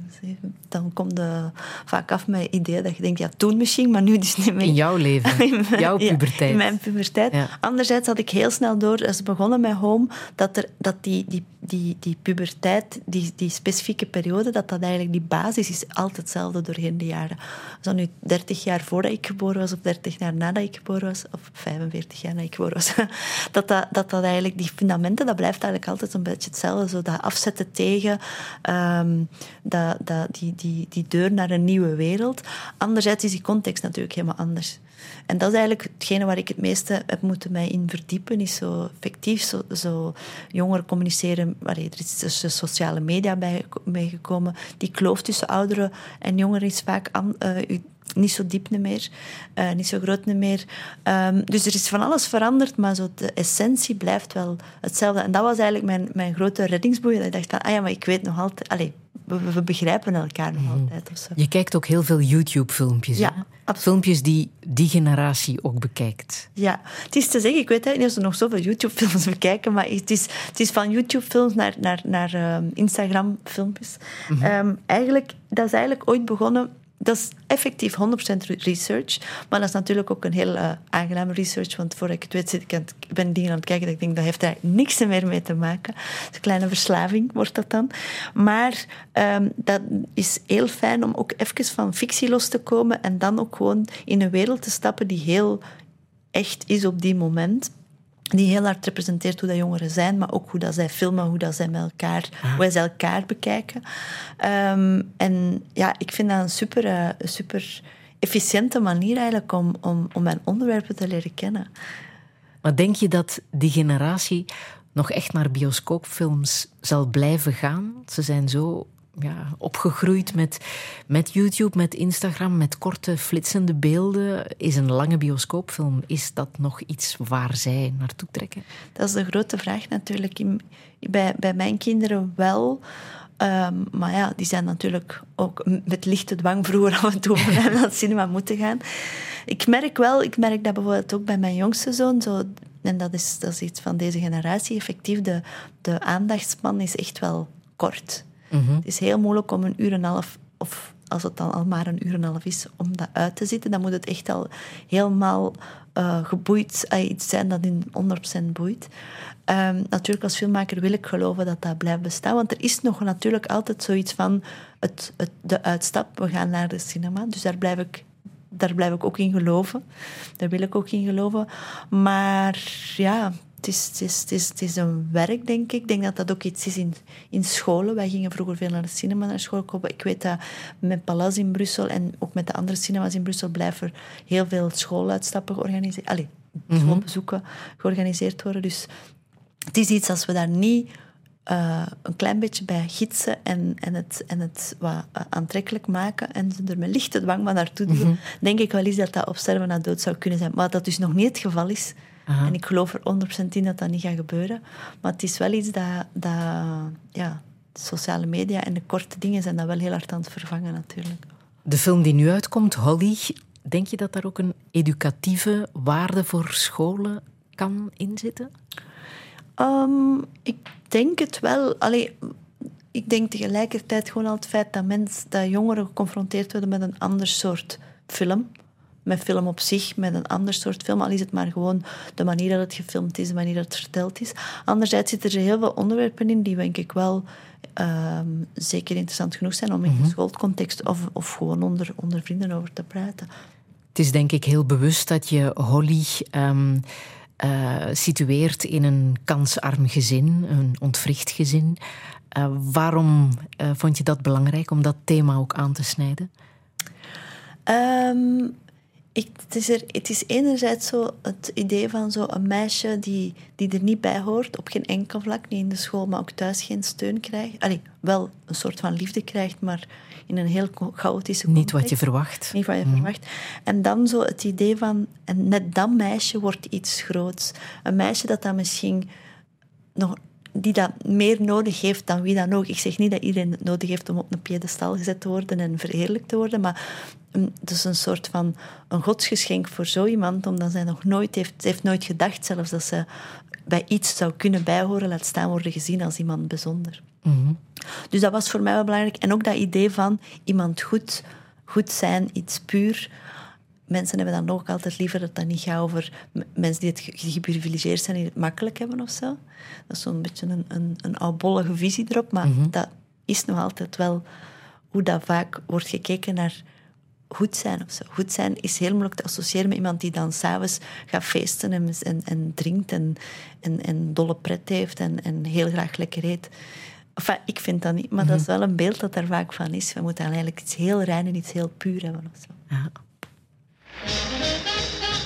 dan komt je vaak af met het idee dat je denkt, ja, toen misschien, maar nu dus niet meer. In jouw leven, [laughs] In mijn- jouw ja, puberteit. in mijn puberteit. Ja. Anderzijds had ik heel snel door, als we begonnen met Home, dat, er, dat die, die, die, die puberteit, die, die specifieke periode, dat dat eigenlijk die basis is altijd hetzelfde doorheen de jaren. Dat nu 30 jaar voordat ik geboren was, of 30 jaar nadat ik geboren was, of 45 jaar nadat ik geboren was, [laughs] dat dat, dat, dat eigenlijk, die fundamenten, dat blijft eigenlijk altijd een beetje hetzelfde. Zo dat afzetten tegen, ehm, dat, dat, die, die, die deur naar een nieuwe wereld. Anderzijds is die context natuurlijk helemaal anders. En dat is eigenlijk hetgene waar ik het meeste heb moeten mij in verdiepen, is zo effectief, zo, zo jongeren communiceren. Allee, er is de sociale media bij, meegekomen. Die kloof tussen ouderen en jongeren is vaak eh, niet zo diep meer, eh, niet zo groot meer. Ehm, dus er is van alles veranderd, maar zo de essentie blijft wel hetzelfde. En dat was eigenlijk mijn, mijn grote reddingsboei. Dat ik dacht, van, ah ja, maar ik weet nog altijd... We, we begrijpen elkaar nog altijd. Of zo. Je kijkt ook heel veel YouTube-filmpjes. Ja. Filmpjes die die generatie ook bekijkt. Ja, het is te zeggen, ik weet niet of ze nog zoveel YouTube-films [laughs] bekijken, maar het is, het is van YouTube-films naar, naar, naar ehm, Instagram-filmpjes. Ehm, eigenlijk, dat is eigenlijk ooit begonnen... Dat is effectief 100% research, maar dat is natuurlijk ook een heel eh, aangename research, want voordat ik het weet zit ik aan het, ben dingen aan het kijken dat ik denk, dat heeft daar niks meer mee te maken. Is een kleine verslaving wordt dat dan. Maar ehm, dat is heel fijn om ook even van fictie los te komen en dan ook gewoon in een wereld te stappen die heel echt is op die moment. Die heel hard representeert hoe dat jongeren zijn, maar ook hoe dat zij filmen, hoe dat zij met elkaar, hoe zij elkaar bekijken. Ehm, en ja, ik vind dat een super, eh, super efficiënte manier eigenlijk om, om, om mijn onderwerpen te leren kennen. Maar denk je dat die generatie nog echt naar bioscoopfilms zal blijven gaan? Ze zijn zo ja, opgegroeid met, met YouTube, met Instagram, met korte flitsende beelden. Is een lange bioscoopfilm, is dat nog iets waar zij naartoe trekken? Dat is de grote vraag natuurlijk. In- bij, bij mijn kinderen wel. Ehm, maar ja, die zijn natuurlijk ook met lichte dwang vroeger af en toe [laughs] naar het cinema moeten gaan. Ik merk wel, ik merk dat bijvoorbeeld ook bij mijn jongste zoon, zo, en dat is, dat is iets van deze generatie, effectief, de, de aandachtspan is echt wel kort. Het is heel moeilijk om een uur en een half, of als het dan al maar een uur en een half is, om dat uit te zitten. Dan moet het echt al helemaal eh, geboeid eh, iets zijn dat in 100% boeit. Ehm, natuurlijk, als filmmaker wil ik geloven dat dat blijft bestaan. Want er is nog natuurlijk altijd zoiets van het, het, de uitstap. We gaan naar de cinema. Dus daar blijf ik daar blijf ik ook in geloven. Daar wil ik ook in geloven. Maar ja, het is, het is, het is, het is een werk, denk ik. Ik denk dat dat ook iets is in, in scholen. Wij gingen vroeger veel naar de cinema naar school. Ik weet dat met Palace in Brussel en ook met de andere cinemas in Brussel blijven er heel veel schooluitstappen georganiseerd Allee, schoolbezoeken georganiseerd worden. Dus het is iets als we daar niet eh, een klein beetje bij gidsen en, en het, en het wat eh, aantrekkelijk maken en ze er met lichte dwang maar naartoe duwen, denk ik wel eens dat dat op sterven na dood zou kunnen zijn. Maar dat dus nog niet het geval is. En ik geloof er 100% in dat dat niet gaat gebeuren. Maar het is wel iets dat, dat ja, sociale media en de korte dingen zijn dat wel heel hard aan het vervangen natuurlijk. De film die nu uitkomt, Holly, denk je dat daar ook een educatieve waarde voor scholen kan inzitten? Ehm, ik denk het wel. Allee, ik denk tegelijkertijd gewoon al het feit dat, mens, dat jongeren geconfronteerd worden met een ander soort film. Met film op zich, met een ander soort film. Al is het maar gewoon de manier dat het gefilmd is, de manier dat het verteld is. Anderzijds zitten er heel veel onderwerpen in die, denk ik, wel ehm, zeker interessant genoeg zijn om in een schoolcontext of, of gewoon onder, onder vrienden over te praten. Het is denk ik heel bewust dat je Holly ehm, eh, situeert in een kansarm gezin, een ontwricht gezin. Eh, waarom eh, vond je dat belangrijk om dat thema ook aan te snijden? Ehm, ik, het, is er, het is enerzijds zo het idee van zo een meisje die, die er niet bij hoort, op geen enkel vlak, niet in de school, maar ook thuis geen steun krijgt. Allee, wel een soort van liefde krijgt, maar in een heel chaotische Niet wat je context. verwacht. Niet wat je verwacht. En dan zo het idee van, en net dat meisje wordt iets groots. Een meisje dat dat misschien nog, die dat meer nodig heeft dan wie dan ook. Ik zeg niet dat iedereen het nodig heeft om op een piedestal gezet te worden en verheerlijkt te worden, maar mm, het is een soort van een godsgeschenk voor zo iemand, omdat zij nog nooit heeft, heeft nooit gedacht zelfs dat ze bij iets zou kunnen bijhoren, laat staan worden gezien als iemand bijzonder. Dus dat was voor mij wel belangrijk. En ook dat idee van iemand goed, goed zijn, iets puur. Mensen hebben dan ook altijd liever dat dat niet gaat over mensen die het ge- geprivilegeerd zijn, die het makkelijk hebben of zo. Dat is zo'n beetje een, een, een oudbollige visie erop, maar dat is nog altijd wel hoe dat vaak wordt gekeken naar goed zijn of zo. Goed zijn is heel moeilijk te associëren met iemand die dan s'avonds gaat feesten en, en, en drinkt en, en, en dolle pret heeft en, en heel graag lekker eet. Enfin, ik vind dat niet, maar dat is wel een beeld dat er vaak van is. We moeten eigenlijk iets heel rein en iets heel puur hebben of zo. Ja. Thank you.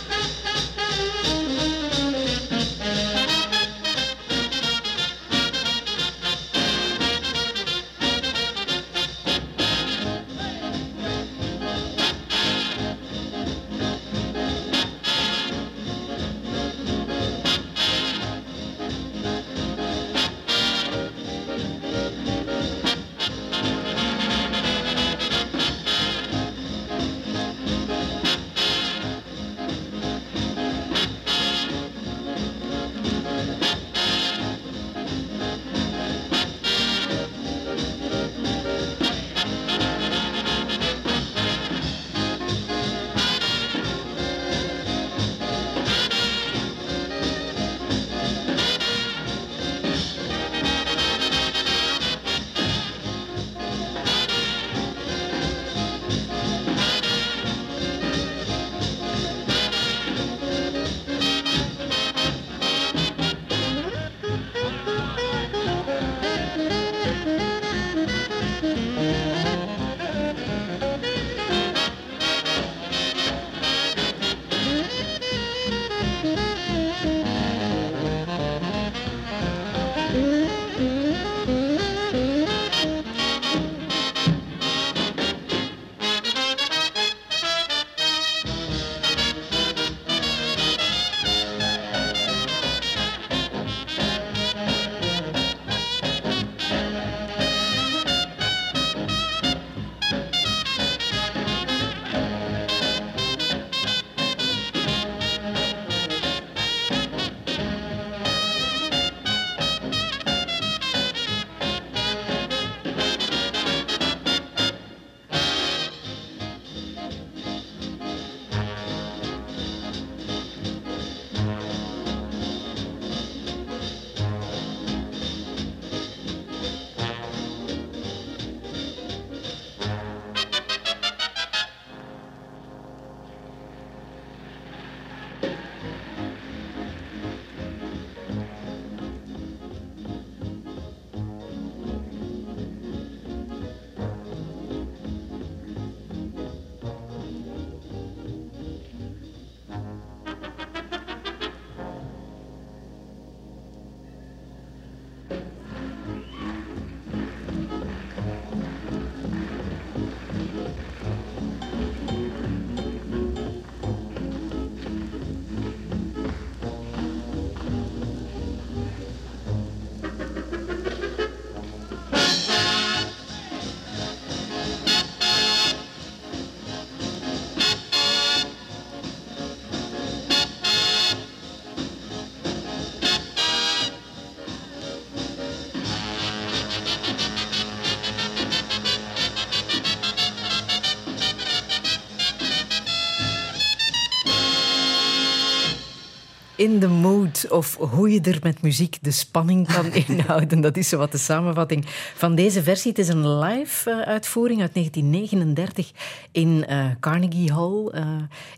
In the mood of hoe je er met muziek de spanning kan [laughs] inhouden. Dat is zo wat de samenvatting van deze versie. Het is een live eh, uitvoering uit 1939 in eh, Carnegie Hall eh,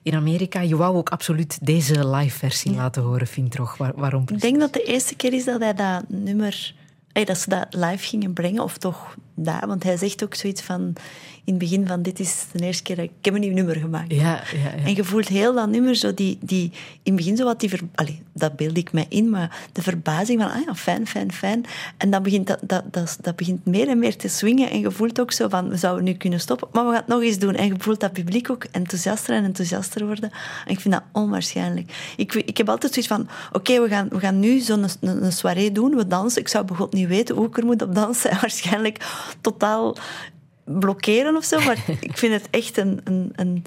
in Amerika. Je wou ook absoluut deze live versie laten horen, Fintroch. Waar, waarom Ik denk dat de eerste keer is dat hij dat nummer... dat ze dat live gingen brengen, of toch daar. Want hij zegt ook zoiets van... In het begin van, dit is de eerste keer dat ik, ik heb een nieuw nummer gemaakt. Ja, ja, ja. En je voelt heel dat nummer, zo die, die, in het begin zo wat die... Ver, allee, dat beeld ik mij in, maar de verbazing van, ah ja, fijn, fijn, fijn. En dan begint dat, dat, dat, dat begint meer en meer te swingen. En je voelt ook zo van, we zouden nu kunnen stoppen, maar we gaan het nog eens doen. En je voelt dat publiek ook enthousiaster en enthousiaster worden. En ik vind dat onwaarschijnlijk. Ik, ik heb altijd zoiets van, oké, we, gaan, we gaan nu zo'n een, een soirée doen, we dansen. Ik zou bijvoorbeeld niet weten hoe ik er moet op dansen. [laughs] Waarschijnlijk totaal blokkeren of zo. Maar [laughs] ik vind het echt een... een, een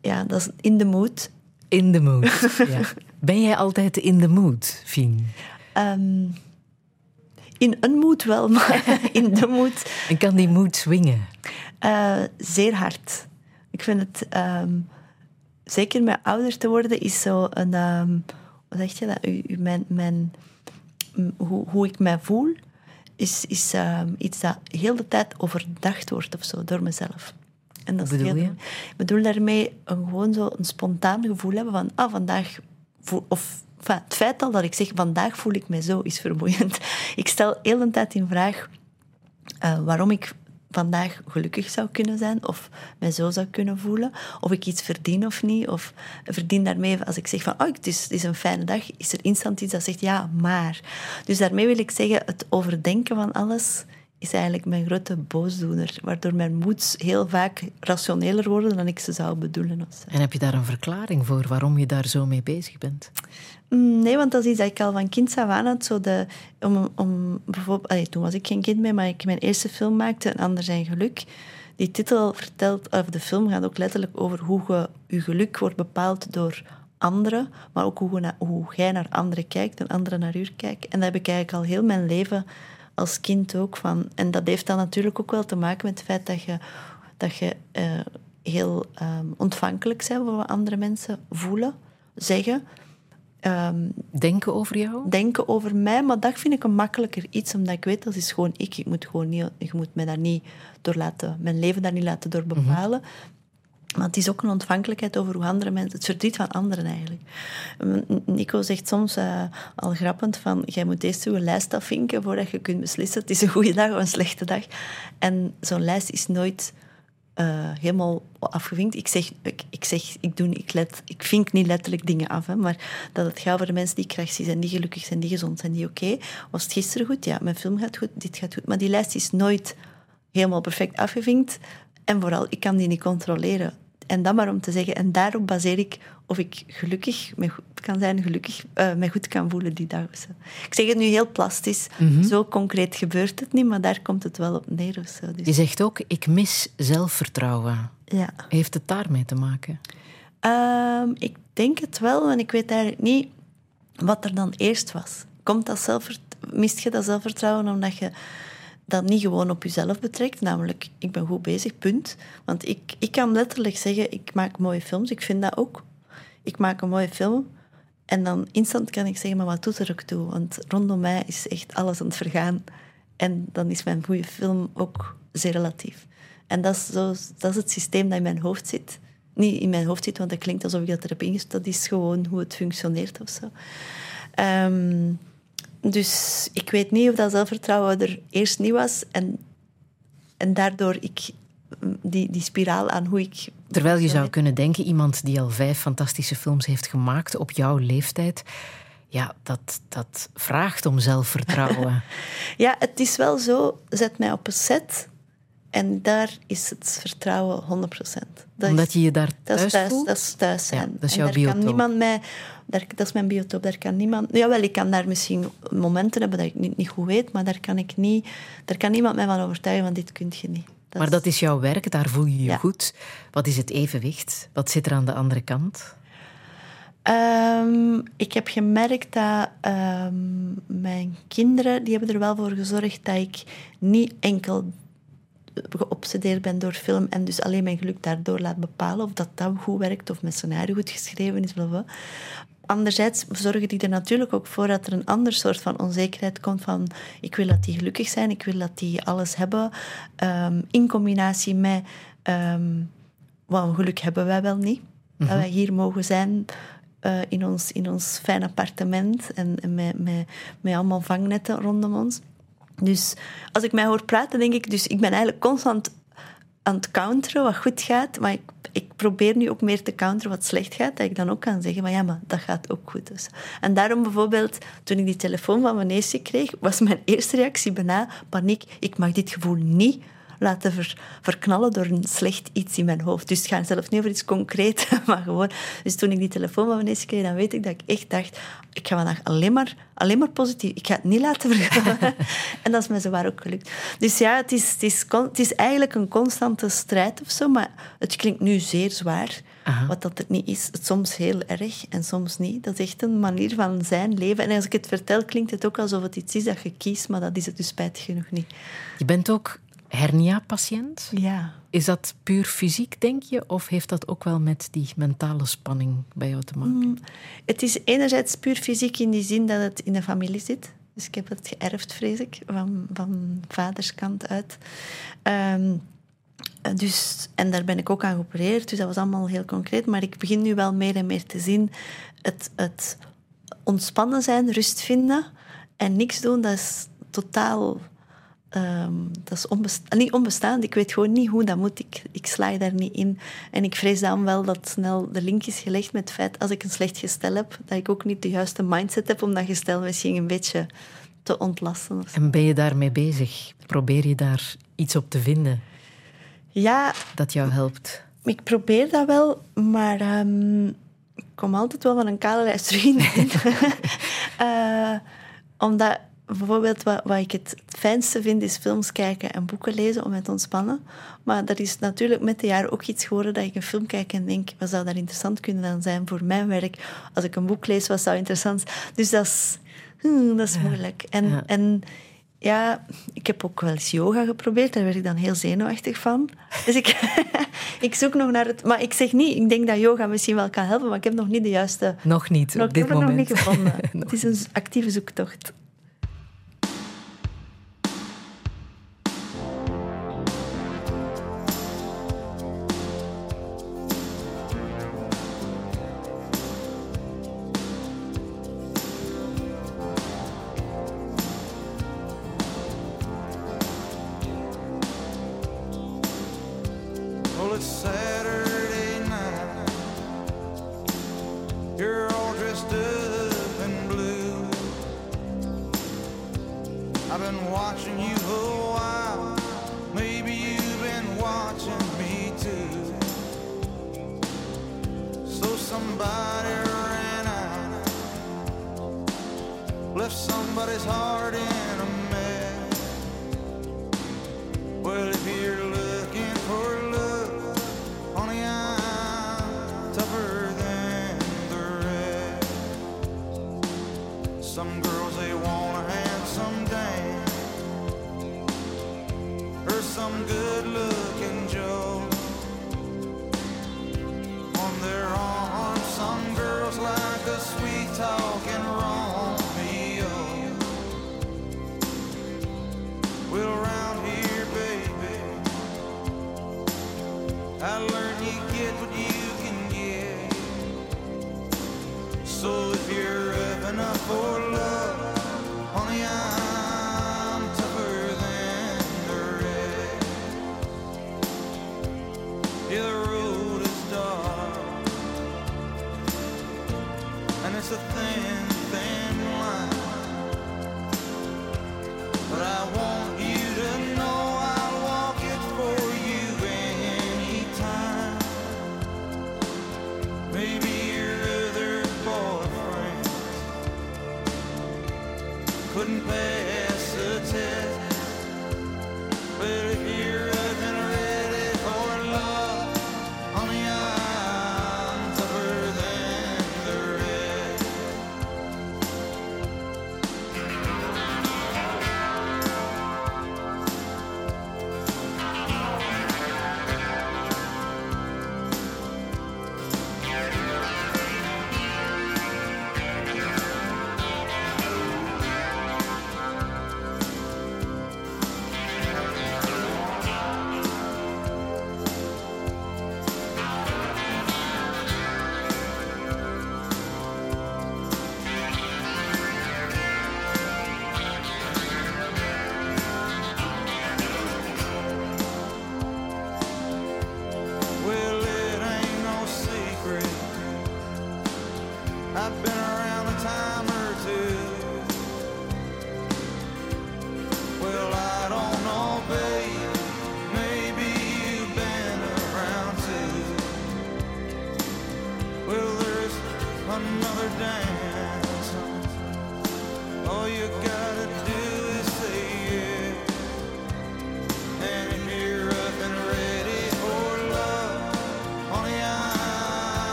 ja, dat is in de mood. In the mood. [laughs] ja. Ben jij altijd in the mood, Fien? Ehm, in een mood wel, [laughs] maar in de mood En kan die mood swingen? eh, zeer hard. Ik vind het... ehm, zeker met ouder te worden is zo een... ehm, hoe zeg je dat? U, u- mijn, hoe, hoe ik mij voel, is, is ehm, iets dat heel de tijd overdacht wordt of zo, door mezelf. En dat Wat bedoel heel- je? Ik bedoel daarmee een, gewoon zo een spontaan gevoel hebben van, ah, vandaag... Voel, of enfin, het feit al dat ik zeg, vandaag voel ik mij zo, is vermoeiend. [laughs] Ik stel heel de tijd in vraag eh, waarom ik vandaag gelukkig zou kunnen zijn of mij zo zou kunnen voelen. Of ik iets verdien of niet. Of verdien daarmee, als ik zeg van oh, het, is, is een fijne dag, is er instant iets dat zegt ja, maar. Dus daarmee wil ik zeggen, het overdenken van alles is eigenlijk mijn grote boosdoener. Waardoor mijn moods heel vaak rationeler worden dan ik ze zou bedoelen. En heb je daar een verklaring voor waarom je daar zo mee bezig bent? Mm, Nee, want dat is iets dat ik al van kind af aan had. Zo de, om, bijvoorbeeld, toen was ik geen kind meer, maar ik mijn eerste film maakte, Een ander zijn geluk. Die titel vertelt, of de film gaat ook letterlijk over hoe je, je geluk wordt bepaald door anderen, maar ook hoe, hoe jij naar anderen kijkt en anderen naar u kijken. En dat heb ik eigenlijk al heel mijn leven als kind ook van. En dat heeft dan natuurlijk ook wel te maken met het feit dat je, dat je eh, heel ehm, ontvankelijk bent voor wat andere mensen voelen, zeggen. Ehm, Denken over jou? denken over mij, maar dat vind ik een makkelijker iets, omdat ik weet dat is gewoon ik. Ik moet gewoon niet, je moet mij daar niet door laten, mijn leven daar niet laten door bepalen. Maar het is ook een ontvankelijkheid over hoe andere mensen, het verdriet van anderen eigenlijk. N- Nico zegt soms eh, al grappend van, jij moet eerst je lijst afvinken voordat je kunt beslissen, het is een goede dag of een slechte dag. En zo'n lijst is nooit eh, helemaal afgevinkt. Ik zeg, ik, zeg ik, doe, ik, let, ik vink niet letterlijk dingen af, hè, maar dat het gaat over de mensen die krachtig zijn, die gelukkig zijn, die gezond zijn, die oké. Was het gisteren goed? Ja, mijn film gaat goed, dit gaat goed. Maar die lijst is nooit helemaal perfect afgevinkt. En vooral, ik kan die niet controleren. En dat maar om te zeggen, en daarop baseer ik of ik gelukkig me goed kan zijn, gelukkig eh me goed kan voelen die dag. of zo. Ik zeg het nu heel plastisch, zo concreet gebeurt het niet, maar daar komt het wel op neer. Of zo. Je Dus, zegt ook, ik mis zelfvertrouwen. ja. Heeft het daarmee te maken? Ehm, ik denk het wel, en ik weet eigenlijk niet wat er dan eerst was. Komt dat mist je dat zelfvertrouwen omdat je dat niet gewoon op jezelf betrekt? Namelijk, ik ben goed bezig, punt. Want ik, ik kan letterlijk zeggen, ik maak mooie films, ik vind dat ook. Ik maak een mooie film en dan instant kan ik zeggen, maar wat doet er ook toe? Want rondom mij is echt alles aan het vergaan. En dan is mijn goede film ook zeer relatief. En dat is, zo, dat is het systeem dat in mijn hoofd zit. Niet in mijn hoofd zit, want dat klinkt alsof ik dat er heb ingestopt. Dat is gewoon hoe het functioneert of zo. Ehm, dus ik weet niet of dat zelfvertrouwen er eerst niet was. En, en daardoor ik die, die spiraal aan hoe ik... Terwijl je zou kunnen denken, iemand die al vijf fantastische films heeft gemaakt op jouw leeftijd, ja, dat, dat vraagt om zelfvertrouwen. [laughs] Ja, het is wel zo. Zet mij op een set en daar is het vertrouwen 100%. Dat Omdat is, je je daar dat thuis is thuis, voelt? dat is thuis zijn. Ja, dat is jouw daar kan biotoop. niemand mij... Daar, dat is mijn biotoop. Daar kan niemand... Jawel, ik kan daar misschien momenten hebben dat ik niet, niet goed weet, maar daar kan ik niet... Daar kan niemand mij van overtuigen, want dit kun je niet. Dat maar dat is jouw werk, daar voel je je Ja. goed. Wat is het evenwicht? Wat zit er aan de andere kant? Ehm, ik heb gemerkt dat ehm, mijn kinderen, die hebben er wel voor gezorgd dat ik niet enkel geobsedeerd ben door film en dus alleen mijn geluk daardoor laat bepalen of dat dat goed werkt of mijn scenario goed geschreven is. Anderzijds zorgen die er natuurlijk ook voor dat er een ander soort van onzekerheid komt van ik wil dat die gelukkig zijn, ik wil dat die alles hebben, ehm, in combinatie met ehm, wat geluk hebben wij wel niet. Dat wij hier mogen zijn eh, in, ons, in ons fijn appartement en, en met, met, met allemaal vangnetten rondom ons. Dus als ik mij hoor praten, denk ik, dus ik ben eigenlijk constant aan het counteren wat goed gaat, maar ik, ik probeer nu ook meer te counteren wat slecht gaat, dat ik dan ook kan zeggen, maar ja, maar dat gaat ook goed. Dus. En daarom bijvoorbeeld, toen ik die telefoon van neefje kreeg, was mijn eerste reactie bijna paniek. Ik mag dit gevoel niet laten ver- verknallen door een slecht iets in mijn hoofd. Dus het gaat zelfs niet over iets concreets, [laughs] maar gewoon... Dus toen ik die telefoon van neefje kreeg, dan weet ik dat ik echt dacht, ik ga vandaag alleen maar, alleen maar positief. Ik ga het niet laten [laughs] vergaan. en dat is mij zowaar ook gelukt. Dus ja, het is, het, is, het is eigenlijk een constante strijd of zo, maar het klinkt nu zeer zwaar. Wat dat het niet is. Het is soms heel erg en soms niet. Dat is echt een manier van zijn, leven. En als ik het vertel, klinkt het ook alsof het iets is dat je kiest, maar dat is het dus spijtig genoeg niet. Je bent ook hernia-patiënt. Ja. Is dat puur fysiek, denk je? Of heeft dat ook wel met die mentale spanning bij jou te maken? Het is enerzijds puur fysiek in die zin dat het in de familie zit. Dus ik heb het geërfd, vrees ik, van, van vaderskant uit. Ehm, dus, en daar ben ik ook aan geopereerd, dus dat was allemaal heel concreet. Maar ik begin nu wel meer en meer te zien het, het ontspannen zijn, rust vinden en niks doen, dat is totaal Ehm, dat is onbesta- niet onbestaand. Ik weet gewoon niet hoe dat moet. Ik, ik sla daar niet in. En ik vrees dan wel dat snel de link is gelegd met het feit... als ik een slecht gestel heb, dat ik ook niet de juiste mindset heb... om dat gestel misschien een beetje te ontlasten. En ben je daarmee bezig? Probeer je daar iets op te vinden Ja, dat jou helpt? ik probeer dat wel, maar ehm, ik kom altijd wel van een kale lijst terug in. [laughs] [laughs] Eh, omdat bijvoorbeeld wat, wat ik het fijnste vind, is films kijken en boeken lezen om me te ontspannen. Maar dat is natuurlijk met de jaren ook iets geworden dat ik een film kijk en denk, wat zou daar interessant kunnen dan zijn voor mijn werk? Als ik een boek lees, wat zou interessant Dus dat is, hmm, dat is moeilijk. En, Ja. en ja, ik heb ook wel eens yoga geprobeerd. Daar werd ik dan heel zenuwachtig van. Dus ik, [laughs] ik zoek nog naar het... Maar ik zeg niet, ik denk dat yoga misschien wel kan helpen, maar ik heb nog niet de juiste... Nog niet Nog, op ik dit heb het nog moment. niet gevonden. [laughs] het is een actieve zoektocht.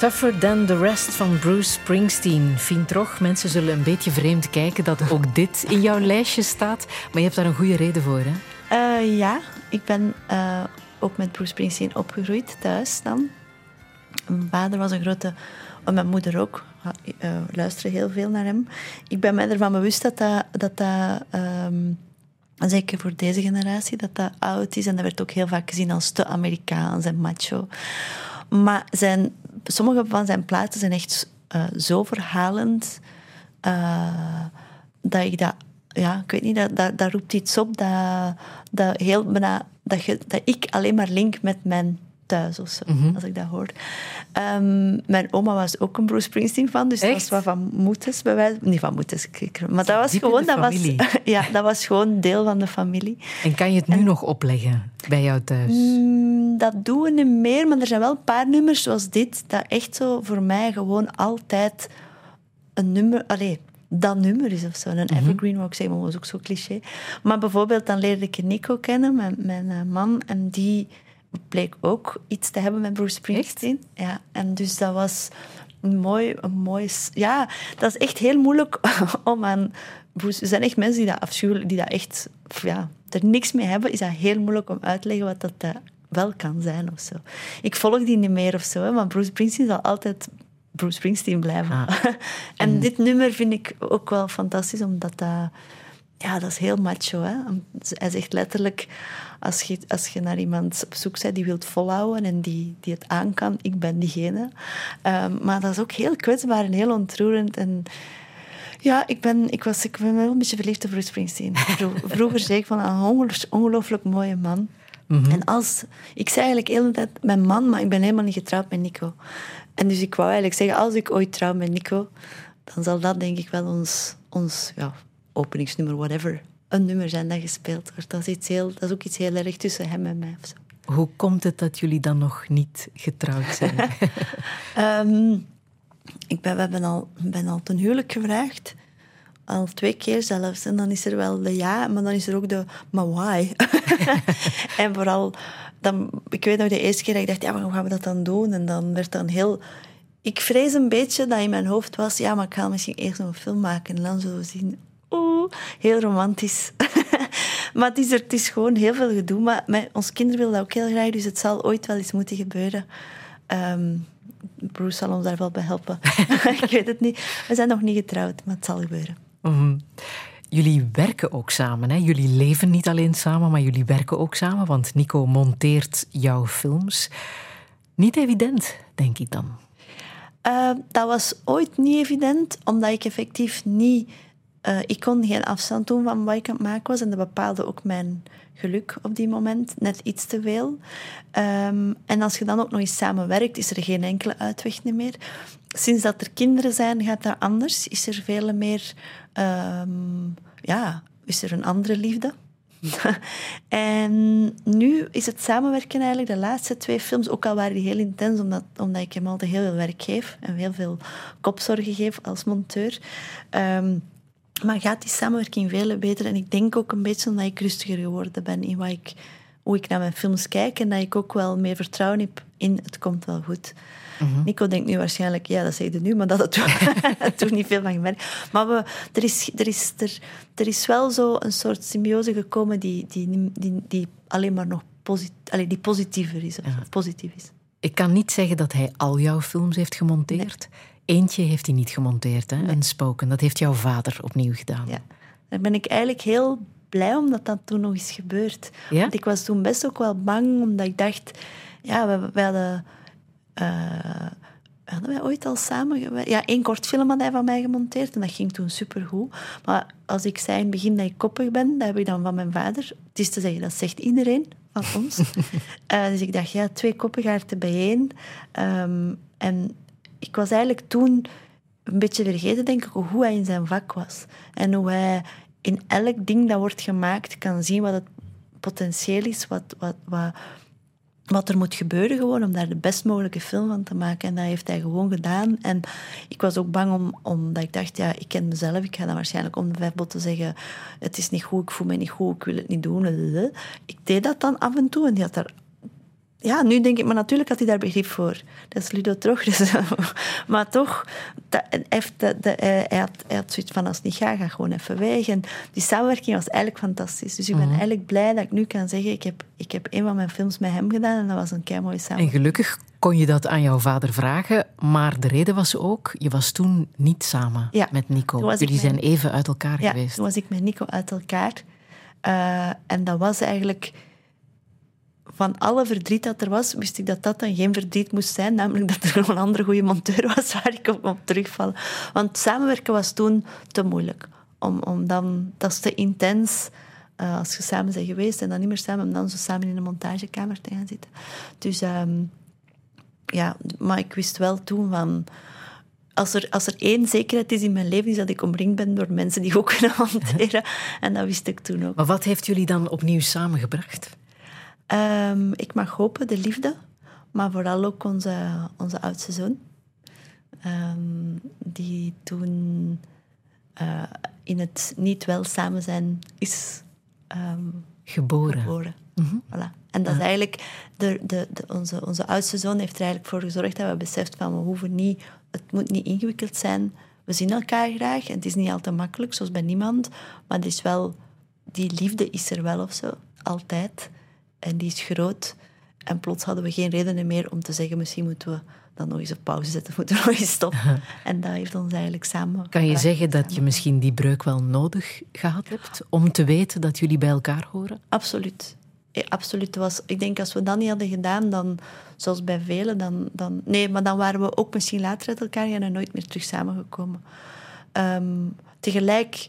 Tougher Than The Rest van Bruce Springsteen. Vind toch, mensen zullen een beetje vreemd kijken dat ook [laughs] dit in jouw lijstje staat. Maar je hebt daar een goede reden voor, hè? Eh, ja, ik ben eh, ook met Bruce Springsteen opgegroeid thuis dan. Mijn vader was een grote... en mijn moeder ook. Uh, luisterde heel veel naar hem. Ik ben mij ervan bewust dat dat... dat, dat ehm, zeker voor deze generatie, dat dat oud is. En dat werd ook heel vaak gezien als te Amerikaans en macho. Maar zijn, sommige van zijn platen zijn echt uh, zo verhalend uh, dat ik dat, ja, ik weet niet, dat, dat, roept iets op dat, dat, heel, bijna, dat, je, dat ik alleen maar link met mijn thuis of zo, Mhm. als ik dat hoor. Ehm, mijn oma was ook een Bruce Springsteen fan, dus dat was wat van moeders bij wijze Niet van moeders, maar dat was diep gewoon, dat was, [laughs] ja, dat was gewoon deel van de familie. En kan je het nu nog opleggen bij jou thuis? Mm, dat doen we niet meer, maar er zijn wel een paar nummers zoals dit, dat echt zo voor mij gewoon altijd een nummer, allee, dat nummer is of zo. Een evergreen, wou ik maar was ook zo cliché. Maar bijvoorbeeld, dan leerde ik Nico kennen, mijn, mijn eh, man, en die bleek ook iets te hebben met Bruce Springsteen. Ja, en dus dat was een mooi, een mooi... Ja, dat is echt heel moeilijk [laughs] om aan... Bruce, er zijn echt mensen die dat afschuwelijk, die dat echt... Ja, er niks mee hebben, is dat heel moeilijk om uit te leggen wat dat eh, wel kan zijn of zo. Ik volg die niet meer of zo, hè, maar Bruce Springsteen zal altijd Bruce Springsteen blijven. Ah. [laughs] en dit nummer vind ik ook wel fantastisch, omdat dat... Ja, dat is heel macho. Hè? Hij zegt letterlijk, als je, als je naar iemand op zoek bent die wilt volhouden en die, die het aan kan, ik ben diegene. Ehm, maar dat is ook heel kwetsbaar en heel ontroerend. En ja, ik ben, ik, was, ik ben wel een beetje verliefd op Bruce Springsteen. Vro- [laughs] Vroeger zei ik van een ongeloo- ongelooflijk mooie man. En als, ik zei eigenlijk de hele tijd mijn man, maar ik ben helemaal niet getrouwd met Nico. En dus ik wou eigenlijk zeggen, als ik ooit trouw met Nico, dan zal dat denk ik wel ons, ons ja, openingsnummer, whatever, een nummer zijn dat gespeeld wordt. Dat is, iets heel, dat is ook iets heel erg tussen hem en mij. Hoe komt het dat jullie dan nog niet getrouwd zijn? [laughs] [laughs] Ehm, ik ben, we hebben al, ben al ten huwelijk gevraagd. Al twee keer zelfs. En dan is er wel de ja, maar dan is er ook de maar why. [laughs] en vooral, dan, ik weet nog de eerste keer dat ik dacht, ja, maar hoe gaan we dat dan doen? En dan werd dan heel... Ik vrees een beetje dat in mijn hoofd was, ja, maar ik ga misschien eerst nog een film maken. En dan zullen we zien, oeh, heel romantisch. [laughs] maar het is, er, het is gewoon heel veel gedoe. Maar met, ons kinderen willen dat ook heel graag, dus het zal ooit wel eens moeten gebeuren. Ehm, Bruce zal ons daar wel bij helpen. [laughs] ik weet het niet. We zijn nog niet getrouwd, maar het zal gebeuren. Mhm. Jullie werken ook samen. Hè? Jullie leven niet alleen samen, maar jullie werken ook samen. Want Nico monteert jouw films. Niet evident, denk ik dan. Uh, dat was ooit niet evident, omdat ik effectief niet... Uh, ik kon geen afstand doen van wat ik aan het maken was. En dat bepaalde ook mijn geluk op die moment. Net iets te veel. Um, en als je dan ook nog eens samenwerkt, is er geen enkele uitweg meer. Sinds dat er kinderen zijn, gaat dat anders. Is er veel meer... Um, ja, is er een andere liefde. [laughs] en nu is het samenwerken eigenlijk de laatste twee films, ook al waren die heel intens, omdat, omdat ik hem altijd heel veel werk geef en heel veel kopzorgen geef als monteur. Um, maar gaat die samenwerking veel beter. En ik denk ook een beetje omdat ik rustiger geworden ben in wat ik, hoe ik naar mijn films kijk en dat ik ook wel meer vertrouwen heb in het komt wel goed. Mm-hmm. Nico denkt nu waarschijnlijk, ja, dat zeg je nu, maar dat had [laughs] toen, toen niet veel van gemerkt. Maar we, er, is, er, is, er, er is wel zo een soort symbiose gekomen die, die, die, die alleen maar nog posit, allee, die positiever is, of ja. positief is. Ik kan niet zeggen dat hij al jouw films heeft gemonteerd. Nee. Eentje heeft hij niet gemonteerd, hè? Nee. een spoken. Dat heeft jouw vader opnieuw gedaan. Ja, daar ben ik eigenlijk heel blij omdat dat toen nog is gebeurd. Ja? Want ik was toen best ook wel bang, omdat ik dacht... Ja, we, we hadden... Uh, hadden wij ooit al samen? Ja, één kort film had hij van mij gemonteerd en dat ging toen supergoed. Maar als ik zei in het begin dat ik koppig ben, dat heb ik dan van mijn vader. Het is te zeggen, dat zegt iedereen van ons. uh, [laughs] dus ik dacht, ja, twee koppigaarten bijeen. Um, en ik was eigenlijk toen een beetje vergeten, denk ik, hoe hij in zijn vak was. En hoe hij in elk ding dat wordt gemaakt kan zien wat het potentieel is, wat, wat, wat, wat er moet gebeuren gewoon om daar de best mogelijke film van te maken. En dat heeft hij gewoon gedaan. En ik was ook bang om, omdat ik dacht, ja, ik ken mezelf. Ik ga dan waarschijnlijk om de vijf botten zeggen, het is niet goed, ik voel me niet goed, ik wil het niet doen. Ik deed dat dan af en toe en die had daar ja, nu denk ik, maar natuurlijk had hij daar begrip voor. Dat is Ludo toch. [laughs] Dus, maar toch, dat, hij, heeft hij, had, hij had zoiets van, als het niet gaat, ga gewoon even weg. En die samenwerking was eigenlijk fantastisch. Dus ik ben eigenlijk blij dat ik nu kan zeggen, ik heb, ik heb een van mijn films met hem gedaan en dat was een kei mooie En samenwerking. gelukkig kon je dat aan jouw vader vragen, maar de reden was ook, je was toen niet samen Ja. met Nico. Jullie met- zijn even uit elkaar Ja, geweest. toen was ik met Nico uit elkaar. Eh, en dat was eigenlijk... Van alle verdriet dat er was, wist ik dat dat dan geen verdriet moest zijn. Namelijk dat er nog [laughs] een andere goede monteur was waar ik op mocht terugvallen. Want samenwerken was toen te moeilijk. Om, om dan, dat is te intens eh, als je samen bent geweest en dan niet meer samen, om dan zo samen in een montagekamer te gaan zitten. Dus ehm, ja, maar ik wist wel toen van... Als er, als er één zekerheid is in mijn leven, is dat ik omringd ben door mensen die ook kunnen [laughs] hanteren. En dat wist ik toen ook. Maar wat heeft jullie dan opnieuw samengebracht? Ehm, ik mag hopen, de liefde. Maar vooral ook onze, onze oudste zoon. Ehm, die toen eh, in het niet wel samen zijn is ehm, Geboren. geboren. Voilà. En dat is eigenlijk, de, de, de, onze, onze oudste zoon heeft er eigenlijk voor gezorgd dat we beseft van, we hoeven niet, het moet niet ingewikkeld zijn. We zien elkaar graag en het is niet altijd makkelijk, zoals bij niemand. Maar het is wel, die liefde is er wel of zo, altijd. En die is groot. En plots hadden we geen redenen meer om te zeggen, misschien moeten we dan nog eens op pauze zetten, [laughs] moeten we nog eens stoppen. [laughs] En dat heeft ons eigenlijk samen... Kan je zeggen dat je misschien die breuk wel nodig gehad hebt om te weten dat jullie bij elkaar horen? Absoluut. Absoluut. Was, ik denk als we dat niet hadden gedaan, dan, zoals bij velen, dan, dan... Nee, maar dan waren we ook misschien later uit elkaar en nooit meer terug samengekomen. Ehm, tegelijk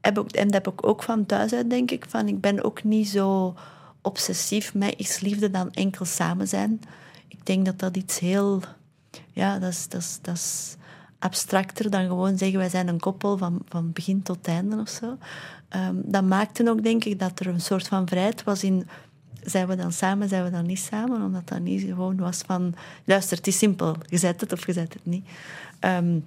heb ik, en dat heb ik ook van thuis uit, denk ik, van ik ben ook niet zo obsessief met is liefde dan enkel samen zijn. Ik denk dat dat iets heel... Ja, dat is, dat is, dat is abstracter dan gewoon zeggen wij zijn een koppel van, van begin tot einde of zo. Ehm, dat maakte ook, denk ik, dat er een soort van vrijheid was in... Zijn we dan samen, zijn we dan niet samen? Omdat dat niet gewoon was van... Luister, het is simpel. Je zet het of je zet het niet. Ehm,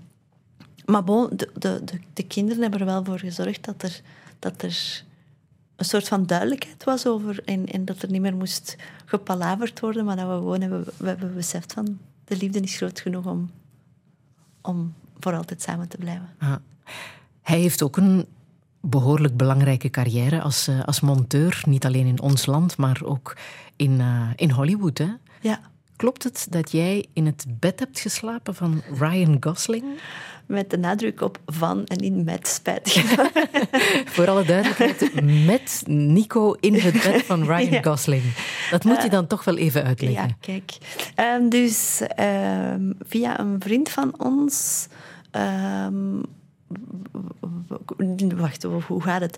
maar bon, de, de, de, de kinderen hebben er wel voor gezorgd dat er, dat er een soort van duidelijkheid was over... En, en dat er niet meer moest gepalaverd worden, maar dat we gewoon hebben, we hebben beseft van... De liefde is groot genoeg om, om voor altijd samen te blijven. Ah. Hij heeft ook een behoorlijk belangrijke carrière als, eh, als monteur. Niet alleen in ons land, maar ook in, eh, in Hollywood. Hè? Ja, Klopt het dat jij in het bed hebt geslapen van Ryan Gosling? Met de nadruk op van en niet met, spijtig. [laughs] Voor alle duidelijkheid, met Nico in het bed van [laughs] Ryan Ja. Gosling. Dat moet je dan toch wel even uitleggen. Ja, kijk. Ehm, dus ehm, via een vriend van ons. ehm, wacht, hoe gaat het?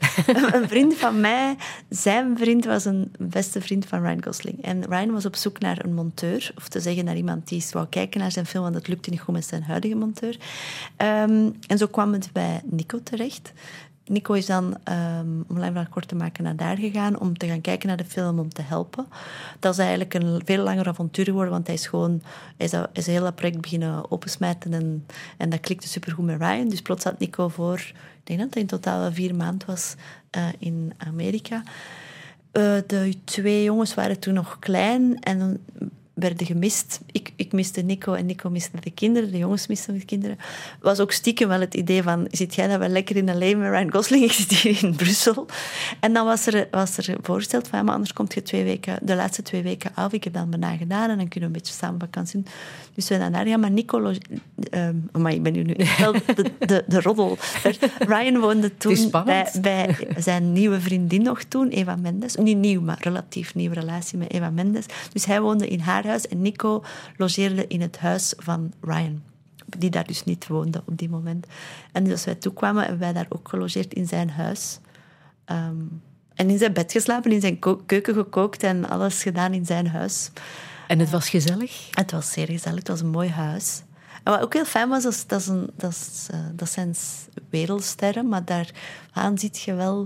een vriend van mij, zijn vriend was een beste vriend van Ryan Gosling. En Ryan was op zoek naar een monteur, of te zeggen naar iemand die wou kijken naar zijn film, want dat lukte niet goed met zijn huidige monteur. Ehm, en zo kwam het bij Nico terecht. Nico is dan, ehm, om kort te maken, naar daar gegaan om te gaan kijken naar de film, om te helpen. Dat is eigenlijk een veel langer avontuur geworden, want hij is gewoon... Hij is, dat- is heel project beginnen opensmijten en, en dat klikte supergoed met Ryan. Dus plots had Nico voor, ik denk dat het in totaal vier maanden was, eh, in Amerika. Eh, de twee jongens waren toen nog klein en werden gemist. Ik, ik miste Nico en Nico miste de kinderen. De jongens misten de kinderen. was ook stiekem wel het idee van... Zit jij dan wel lekker in L.A. met Ryan Gosling? [laughs] Ik zit hier in Brussel. En dan was er, was er voorgesteld van... Ja, maar anders komt je twee weken, de laatste twee weken af. Ik heb dan bijna gedaan en dan kunnen we een beetje samen vakantie doen. Dus we zijn daar gaan. Maar Nico... ehm, maar ik ben nu... wel de, de, de roddel. Ryan woonde toen bij, bij zijn nieuwe vriendin nog toen, Eva Mendes. Niet nieuw, maar relatief nieuwe relatie met Eva Mendes. Dus hij woonde in haar huis en Nico logeerde in het huis van Ryan. Die daar dus niet woonde op die moment. En dus als wij toekwamen, hebben wij daar ook gelogeerd in zijn huis. Ehm, en in zijn bed geslapen, in zijn keuken gekookt en alles gedaan in zijn huis. En het was gezellig? Het was zeer gezellig, het was een mooi huis. En wat ook heel fijn was, dat, is, dat, is een, dat, is, eh, dat zijn wereldsterren, maar daaraan ziet je wel...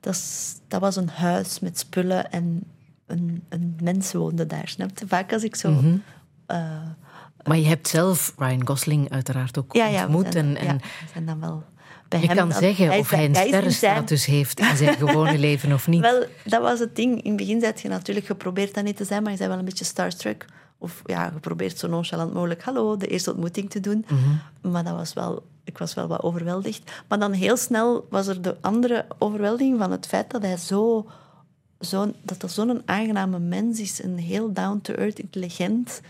Dat, is- dat was een huis met spullen en een, een mens woonde daar. Snap je? Vaak als ik zo... Mhm. eh, Maar je hebt zelf Ryan Gosling uiteraard ook ja, ontmoet. en, en ja, zijn dan wel bij Je hem... kan zeggen hij of hij een zijn- sterrenstatus heeft in zijn gewone leven of niet. Wel, dat was het ding. In het begin had je natuurlijk geprobeerd dat niet te zijn, maar je bent wel een beetje starstruck. Of ja, geprobeerd zo nonchalant mogelijk, hallo, de eerste ontmoeting te doen. Mhm. Maar dat was wel, ik was wel wat overweldigd. Maar dan heel snel was er de andere overweldiging van het feit dat hij zo, zo dat er zo'n aangename mens is. Een heel down-to-earth, intelligent,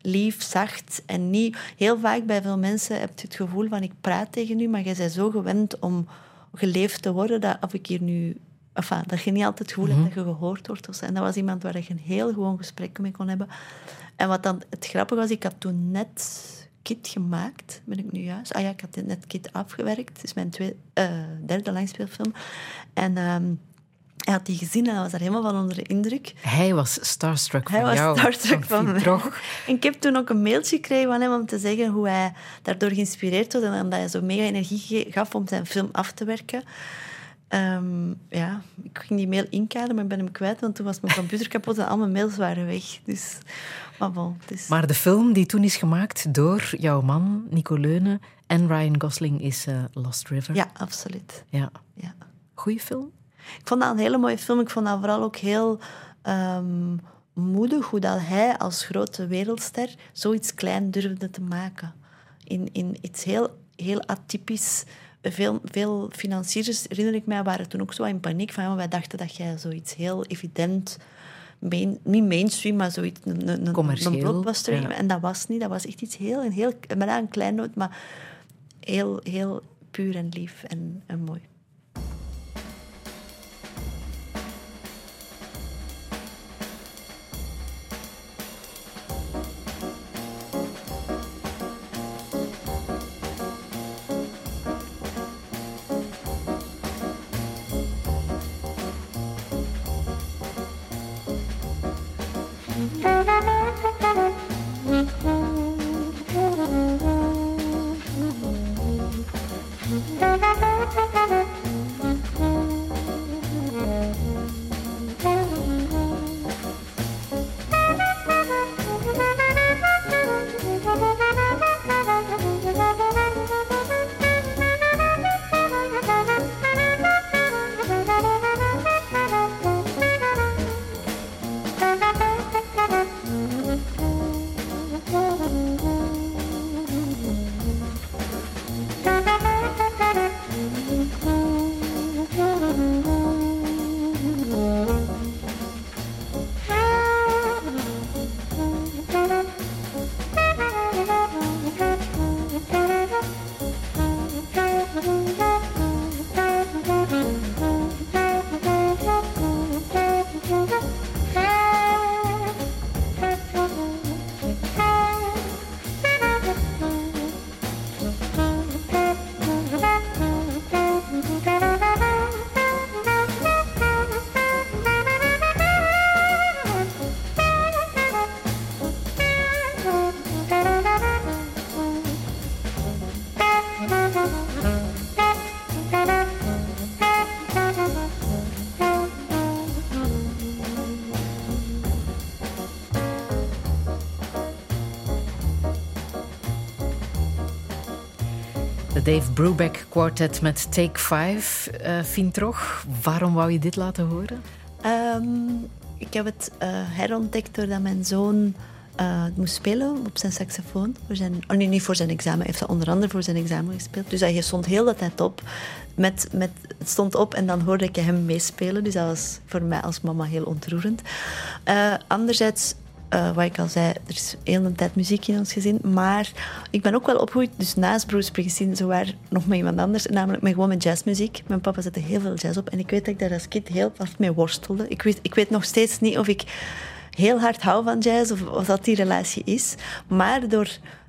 lief, zacht. En niet... Heel vaak bij veel mensen heb je het gevoel van, ik praat tegen u, maar jij bent zo gewend om geleefd te worden, dat of ik hier nu... Enfin, dat je niet altijd het gevoel hebt dat je gehoord wordt. Of zo. En dat was iemand waar je een heel gewoon gesprek mee kon hebben. En wat dan het grappige was, ik had toen net Kit gemaakt, ben ik nu juist. Ah ja, ik had net Kit afgewerkt. Het is mijn tweede, eh, derde langspeelfilm. En ehm, hij had die gezien en hij was daar helemaal van onder de indruk. Hij was starstruck Hij van was jou. starstruck van mij. Toch? [laughs] En ik heb toen ook een mailtje gekregen van hem om te zeggen hoe hij daardoor geïnspireerd was en omdat hij zo mega energie gaf om zijn film af te werken. Ehm, ja, ik ging die mail inkaderen, maar ik ben hem kwijt, want toen was mijn computer kapot en al mijn mails waren weg. Dus, maar bon, is... Maar de film die toen is gemaakt door jouw man, Nico Leunen, en Ryan Gosling is eh, Lost River. Ja, absoluut. ja. Ja. Goeie film? Ik vond dat een hele mooie film. Ik vond dat vooral ook heel ehm, moedig hoe dat hij als grote wereldster zoiets klein durfde te maken. In, in iets heel, heel atypisch. Veel, veel financiers, herinner ik mij, waren toen ook zo in paniek van ja, wij dachten dat jij zoiets heel evident, main, niet mainstream, maar zoiets, een, een, een- blockbuster. ja. En dat was niet, dat was echt iets heel, een heel, een klein noot, maar heel, heel puur en lief en, en mooi. Dave Brubeck Quartet met Take 5. eh Fintrog, waarom wou je dit laten horen? Ehm, ik heb het eh, herontdekt doordat mijn zoon eh, moest spelen op zijn saxofoon. Voor zijn, oh niet voor zijn examen. Hij heeft dat onder andere voor zijn examen gespeeld. Dus hij stond heel de tijd op. Met, met, het stond op en dan hoorde ik hem meespelen. Dus dat was voor mij als mama heel ontroerend. Anderzijds, eh, wat ik al zei, er is heel de tijd muziek in ons gezin. Maar ik ben ook wel opgegroeid, dus naast Bruce Springsteen, zowaar nog met iemand anders. Namelijk met gewoon met jazzmuziek. Mijn papa zette heel veel jazz op. En ik weet dat ik daar als kind heel hard mee worstelde. Ik weet, ik weet nog steeds niet of ik heel hard hou van jazz of, of dat die relatie is. Maar door,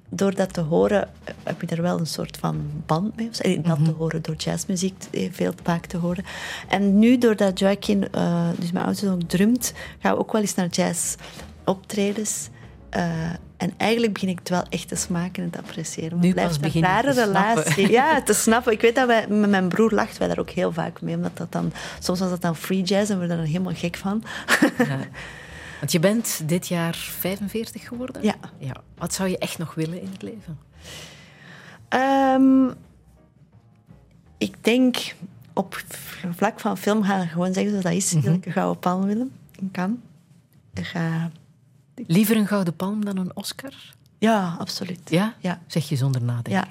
door dat te horen heb je er wel een soort van band mee. of zo. Eh, Dat te horen, door jazzmuziek eh, veel vaak te horen. En nu, doordat Joaquin, eh, dus mijn oudste zoon, drumt, gaan we ook wel eens naar jazz optredens. Eh, en eigenlijk begin ik het wel echt te smaken en te appreciëren. Maar Nu blijft pas een rare te snappen. relatie. Ja, te snappen. Ik weet dat wij, met mijn broer lacht wij daar ook heel vaak mee. Omdat dat dan, soms was dat dan free jazz en we worden er helemaal gek van. Ja. [laughs] Want je bent dit jaar 45 geworden? Ja. ja. Wat zou je echt nog willen in het leven? Ehm, Ik denk op vlak van film gaan gewoon zeggen zoals dat is. Mhm. Dat ik een gouden palm willen in Cannes. Ik ga... Liever een gouden palm dan een Oscar? Ja, absoluut. Ja? Ja. Zeg je zonder nadenken. Ja.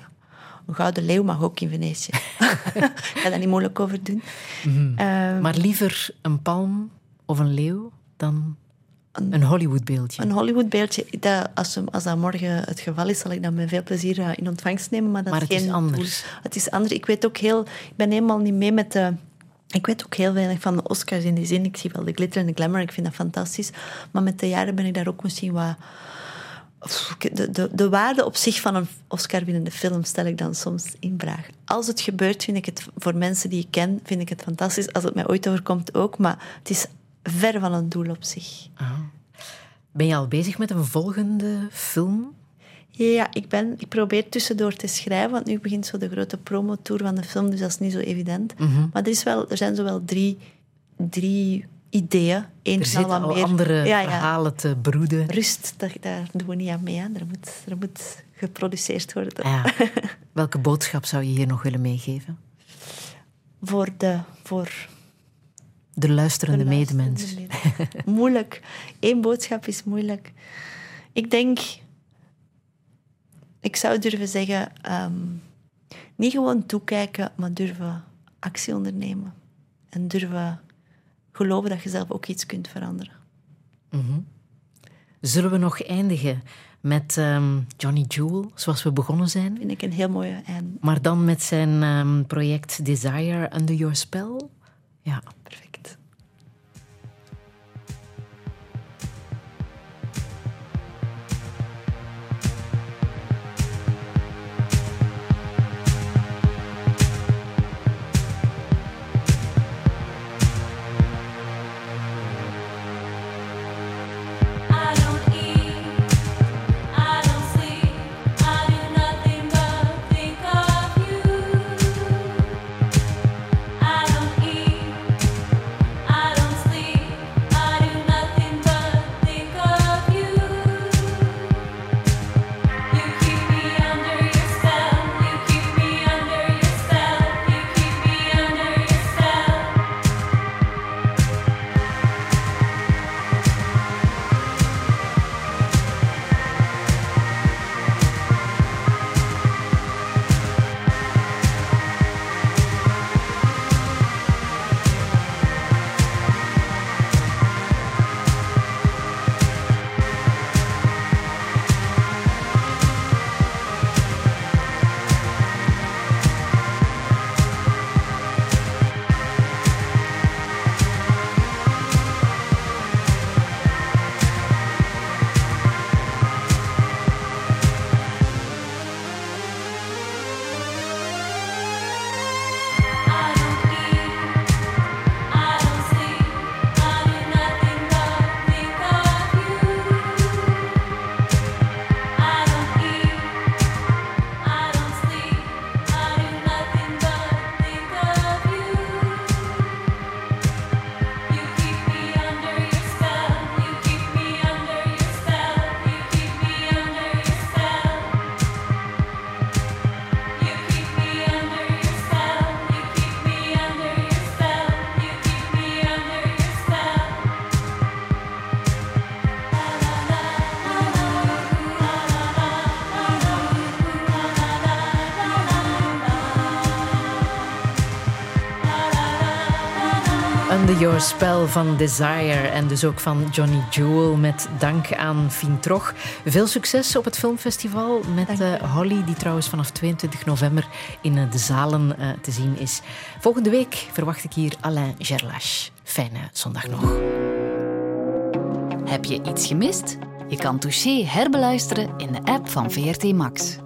Een gouden leeuw mag ook in Venetië. [laughs] ik ga daar niet moeilijk over doen. Mhm. Ehm, Maar liever een palm of een leeuw dan een Hollywood-beeldje. Een Hollywood-beeldje, dat, als, als dat morgen het geval is, zal ik dat met veel plezier eh, in ontvangst nemen. Maar, dat Maar het is geen anders. Het is anders. Ik weet ook heel... Ik ben helemaal niet mee met de... Ik weet ook heel weinig van de Oscars in die zin. Ik zie wel de glitter en de glamour, ik vind dat fantastisch. Maar met de jaren ben ik daar ook misschien wat... De, de, de waarde op zich van een Oscar-winnende film stel ik dan soms in vraag. Als het gebeurt, vind ik het voor mensen die ik ken, vind ik het fantastisch. Als het mij ooit overkomt ook. Maar het is ver van een doel op zich. Ben je al bezig met een volgende film? Ja, ik, ben, ik probeer tussendoor te schrijven, want nu begint zo de grote promotour van de film, dus dat is niet zo evident. Mhm. Maar er, is wel, er zijn zo wel drie, drie ideeën. Eén Er zitten al meer... andere Ja, ja. verhalen te broeden. Rust, daar, daar doen we niet aan mee. Hè. Er, moet, er moet geproduceerd worden. Ah Ja. [laughs] Welke boodschap zou je hier nog willen meegeven? Voor de... Voor De luisterende de medemens. luisterende medemens. moeilijk. Eén boodschap is moeilijk. Ik denk... Ik zou durven zeggen... ehm, niet gewoon toekijken, maar durven actie ondernemen. En durven geloven dat je zelf ook iets kunt veranderen. Zullen we nog eindigen met ehm, Johnny Jewel, zoals we begonnen zijn? Vind ik een heel mooie en Maar dan met zijn ehm, project Desire Under Your Spell? Ja. perfect. Your Spell van Desire en dus ook van Johnny Jewel met dank aan Fien Troch. Veel succes op het filmfestival met eh, Holly, die trouwens vanaf 22 november in eh, de zalen eh, te zien is. Volgende week verwacht ik hier Alain Gerlache. Fijne zondag nog. Heb je iets gemist? Je kan Touché herbeluisteren in de app van VRT Max.